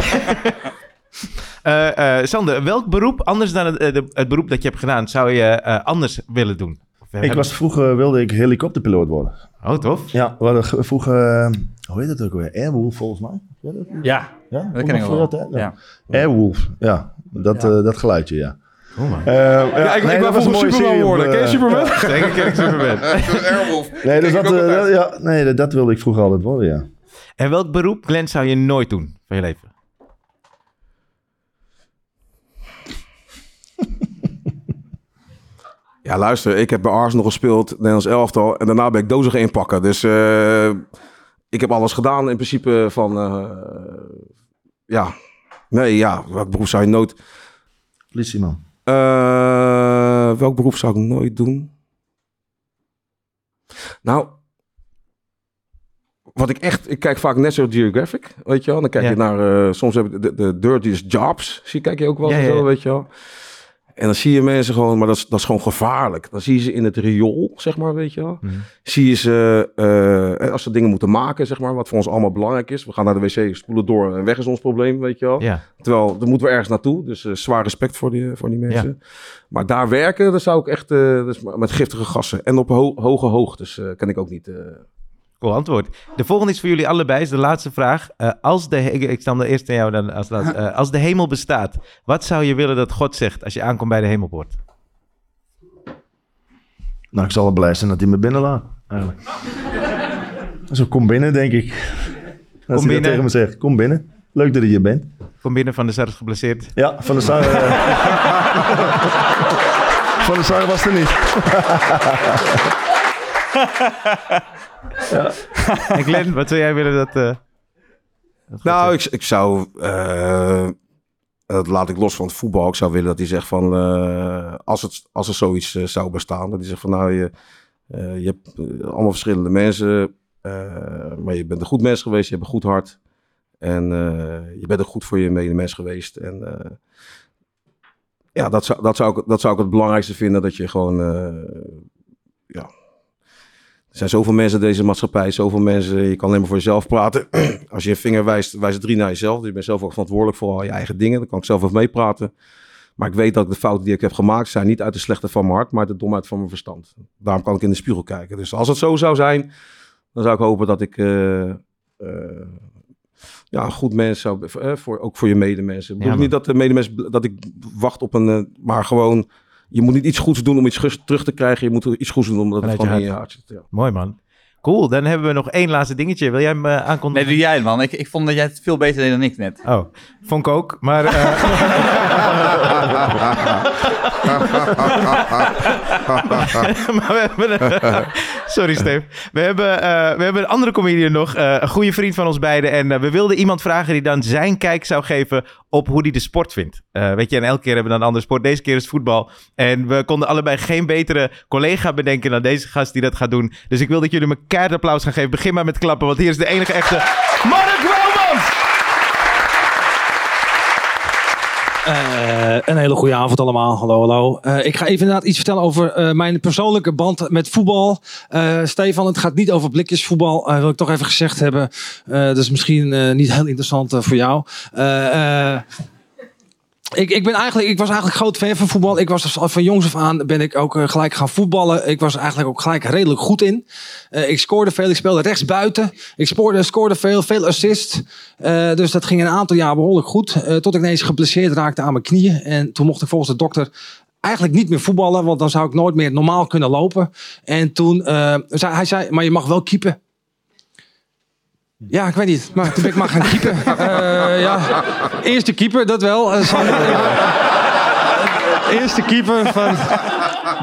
Eh, eh, Sander, welk beroep, anders dan het, eh, het beroep dat je hebt gedaan, zou je eh, anders willen doen? Ik hebben- was vroeger wilde ik helikopterpiloot worden. Oh, tof. Ja, we hadden ge- vroeger, eh, hoe heet dat ook weer? Airwolf volgens mij. Ja, dat, Ja, ja? dat ken ik wel. dat? Ja. Ja. Airwolf, ja. Dat, eh, dat geluidje, ja. Oh, man. Eh, Ja, ik, ik wou vroeger Superman worden. Ken je Superman? Zeker ken ik Superman. Airwolf. Nee, dus dat, ja, nee dat, dat wilde ik vroeger altijd worden, ja. En welk beroep, Glenn, zou je nooit doen van je leven? Ja, luister, ik heb bij Arsenal gespeeld, Nederlands elftal. En daarna ben ik dozen gaan inpakken. Dus eh, ik heb alles gedaan in principe van... eh, ja, nee, ja, welk beroep zou je nooit... Politieman. Eh, welk beroep zou ik nooit doen? Nou, wat ik echt... Ik kijk vaak National Geographic, weet je wel. Dan kijk Ja. je naar... soms heb je de, de Dirtiest Jobs. Zie, kijk je ook wel Ja, zo, ja. weet je wel. En dan zie je mensen gewoon... Maar dat is, dat is gewoon gevaarlijk. Dan zie je ze in het riool, zeg maar, weet je wel. Mhm. Zie je ze... eh, als ze dingen moeten maken, zeg maar. Wat voor ons allemaal belangrijk is. We gaan naar de wc, spoelen door en weg is ons probleem, weet je wel. Ja. Terwijl, daar moeten we ergens naartoe. Dus eh, zwaar respect voor die, voor die mensen. Maar daar werken, dat zou ik echt... eh, dus met giftige gassen. En op ho- hoge hoogtes eh kan ik ook niet... Cool antwoord. De volgende is voor jullie allebei, is de laatste vraag. Eh, als de, ik stel hem eerst aan jou dan als laatste. Eh, als de hemel bestaat, wat zou je willen dat God zegt als je aankomt bij de hemelpoort? Nou, ik zal wel blij zijn dat hij me binnenlaat, eigenlijk. Zo, kom binnen, denk ik. Als hij dat binnen. tegen me zegt, kom binnen. Leuk dat je hier bent. Kom binnen van de zelfs geblesseerd. Ja, van de Sar... eh, van de Sar was er niet. En Glenn, wat zou jij willen dat... eh, dat Nou, ik, ik zou, eh, dat laat ik los van het voetbal, ik zou willen dat hij zegt van, eh, als, het, als er zoiets zou bestaan, dat hij zegt van, nou, je, je hebt allemaal verschillende mensen, maar je bent een goed mens geweest, je hebt een goed hart en je bent ook goed voor je medemens geweest. En ja, dat zou, dat, zou ik, dat zou ik het belangrijkste vinden, dat je gewoon, ja... Er zijn zoveel mensen in deze maatschappij, zoveel mensen. Je kan alleen maar voor jezelf praten. Als je een vinger wijst, wijst drie naar jezelf. Dus je bent zelf ook verantwoordelijk voor al je eigen dingen. Dan kan ik zelf even meepraten. Maar ik weet dat de fouten die ik heb gemaakt zijn niet uit de slechte van mijn hart, maar uit de domheid van mijn verstand. Daarom kan ik in de spiegel kijken. Dus als het zo zou zijn, dan zou ik hopen dat ik eh, eh, ja, een goed mens zou, eh, voor, ook voor je medemensen. Ik bedoel Ja, niet dat de medemens, dat ik wacht op een, maar gewoon, je moet niet iets goeds doen om iets terug te krijgen. Je moet iets goeds doen omdat het gewoon in je hart zit. Ja. Mooi man. Cool, dan hebben we nog één laatste dingetje. Wil jij hem Nee, aankondigen? doe jij het, man. Ik, ik vond dat jij het veel beter deed dan ik net. Oh, vond ik ook. Maar eh, maar we hebben een- Sorry, Steve. We hebben, eh, we hebben een andere comedian nog. een goede vriend van ons beiden. En we wilden iemand vragen die dan zijn kijk zou geven op hoe hij de sport vindt. Weet je, en elke keer hebben we dan een andere sport. Deze keer is het voetbal. En we konden allebei geen betere collega bedenken dan deze gast die dat gaat doen. Dus ik wil dat jullie me keihard applaus gaan geven. Begin maar met klappen, want hier is de enige echte Mark Welmans! Eh, een hele goede avond allemaal. Hallo, hallo. Eh, ik ga even inderdaad iets vertellen over eh, mijn persoonlijke band met voetbal. Stefan, het gaat niet over blikjesvoetbal. wil ik toch even gezegd hebben. Dat is misschien niet heel interessant voor jou. Eh, ik, ik, ben eigenlijk, ik was eigenlijk groot fan van voetbal. Ik was van jongs af aan ben ik ook eh, gelijk gaan voetballen. Ik was eigenlijk ook gelijk redelijk goed in. Eh, ik scoorde veel, ik speelde rechts buiten. Ik scoorde, scoorde veel, veel assist. Eh, dus dat ging een aantal jaar behoorlijk goed. eh, tot ik ineens geblesseerd raakte aan mijn knieën. En toen mocht ik volgens de dokter eigenlijk niet meer voetballen. Want dan zou ik nooit meer normaal kunnen lopen. En toen zei hij, zei, maar je mag wel keepen. Ja, ik weet niet. Maar toen ben ik maar gaan keepen. Eh, ja, eerste keeper, dat wel. Eh, eerste keeper van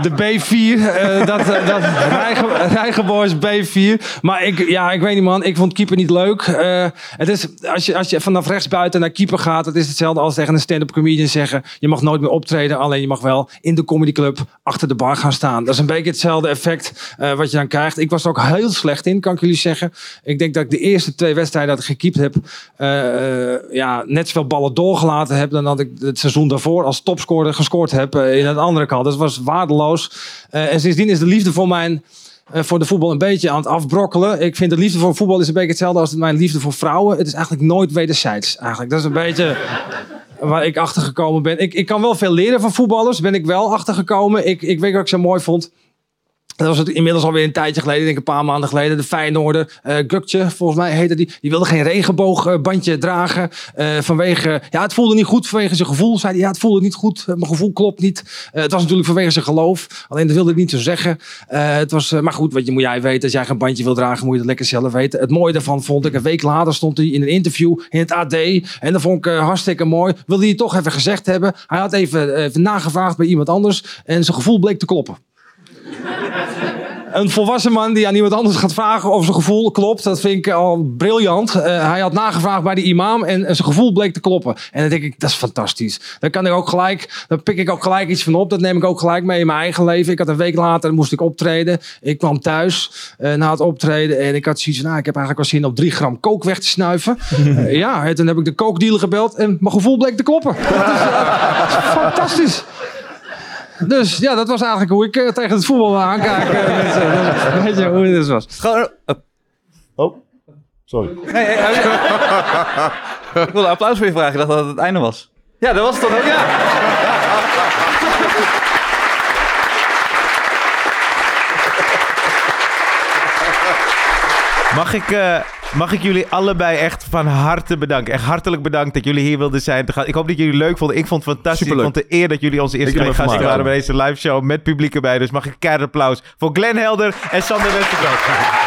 de B4. eh, dat eh, dat Rijge- Rijgenboys B4. Maar ik, ja, ik weet niet man. Ik vond keeper niet leuk. Eh, het is, als, je, als je vanaf rechts buiten naar keeper gaat. Het is hetzelfde als tegen een stand-up comedian zeggen. Je mag nooit meer optreden. Alleen je mag wel in de comedyclub achter de bar gaan staan. Dat is een beetje hetzelfde effect wat je dan krijgt. Ik was er ook heel slecht in, kan ik jullie zeggen. Ik denk dat ik de eerste twee wedstrijden dat ik gekiept heb. ja, net zoveel ballen doorgelaten heb. dan dat ik het seizoen daarvoor als topscorer gescoord heb. in het andere kant. Dat was Eh, en sindsdien is de liefde voor mijn eh, voor de voetbal een beetje aan het afbrokkelen. Ik vind de liefde voor voetbal is een beetje hetzelfde als mijn liefde voor vrouwen. Het is eigenlijk nooit wederzijds. Eigenlijk. Dat is een beetje waar ik achter gekomen ben. Ik, ik kan wel veel leren van voetballers. Ben ik wel achter gekomen. Ik, ik weet wat ik zo mooi vond. Dat was het inmiddels alweer een tijdje geleden, ik denk een paar maanden geleden. De Feyenoorder, eh Gukje, volgens mij heette die. Die wilde geen regenboogbandje dragen. eh, vanwege, ja, het voelde niet goed vanwege zijn gevoel. Zei hij, ja, het voelde niet goed. eh, Mijn gevoel klopt niet. Het was natuurlijk vanwege zijn geloof. Alleen dat wilde ik niet zo zeggen. Het was, maar goed, wat je, moet jij weten. Als jij geen bandje wil dragen, moet je het lekker zelf weten. Het mooie daarvan vond ik, een week later stond hij in een interview in het AD. En dat vond ik hartstikke mooi. Wilde hij toch even gezegd hebben. Hij had even, even nagevraagd bij iemand anders. En zijn gevoel bleek te kloppen. Een volwassen man die aan iemand anders gaat vragen of zijn gevoel klopt, dat vind ik al briljant. Eh, hij had nagevraagd bij de imam en, en zijn gevoel bleek te kloppen. En dan denk ik, dat is fantastisch. Dan kan ik ook gelijk, dan pik ik ook gelijk iets van op. Dat neem ik ook gelijk mee in mijn eigen leven. Ik had een week later, moest ik optreden. Ik kwam thuis eh, na het optreden en ik had zoiets van, nou, ik heb eigenlijk wel zin op drie gram kook weg te snuiven. Eh, ja, en toen heb ik de kookdealer gebeld en mijn gevoel bleek te kloppen. Dat is fantastisch. Dus ja, dat was eigenlijk hoe ik eh, tegen het voetbal wil aankijken. Dat- Weet je hoe het dus was? Gewoon, oh, sorry. nee, nee. ik wilde applaus voor je vragen. Ik dacht dat het het einde was. Ja, dat was het toch ook, ja. Mag ik, mag ik jullie allebei echt van harte bedanken. Echt hartelijk bedankt dat jullie hier wilden zijn. Ik hoop dat jullie het leuk vonden. Ik vond het fantastisch. Superleuk. Ik vond het een eer dat jullie onze eerste gasten waren bij deze live show met publiek erbij. Dus mag ik een keihard applaus voor Glenn Helder en Sander Westerveld.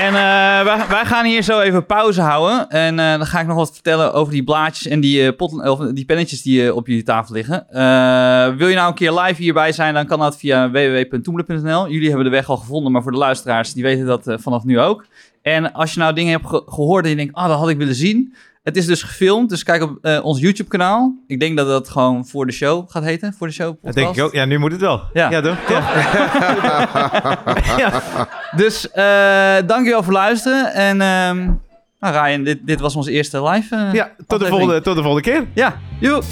En eh, wij, gaan hier zo even pauze houden. En eh, dan ga ik nog wat vertellen over die blaadjes en die, pot, of die pennetjes die op jullie tafel liggen. Wil je nou een keer live hierbij zijn, dan kan dat via www.toemelen.nl. Jullie hebben de weg al gevonden, maar voor de luisteraars, die weten dat vanaf nu ook. En als je nou dingen hebt ge- gehoord en je denkt, ah, dat had ik willen zien. Het is dus gefilmd, dus kijk op eh, ons YouTube-kanaal. Ik denk dat dat gewoon voor de show gaat heten, voor de show Dat denk ik ook. Ja, nu moet het wel. Ja. ja toch? Ja. ja. Dus eh dankjewel voor luisteren. En ehm nou, Ryan, dit, dit was onze eerste live. eh, Ja, tot de, volgende, tot de volgende keer. Ja, joe.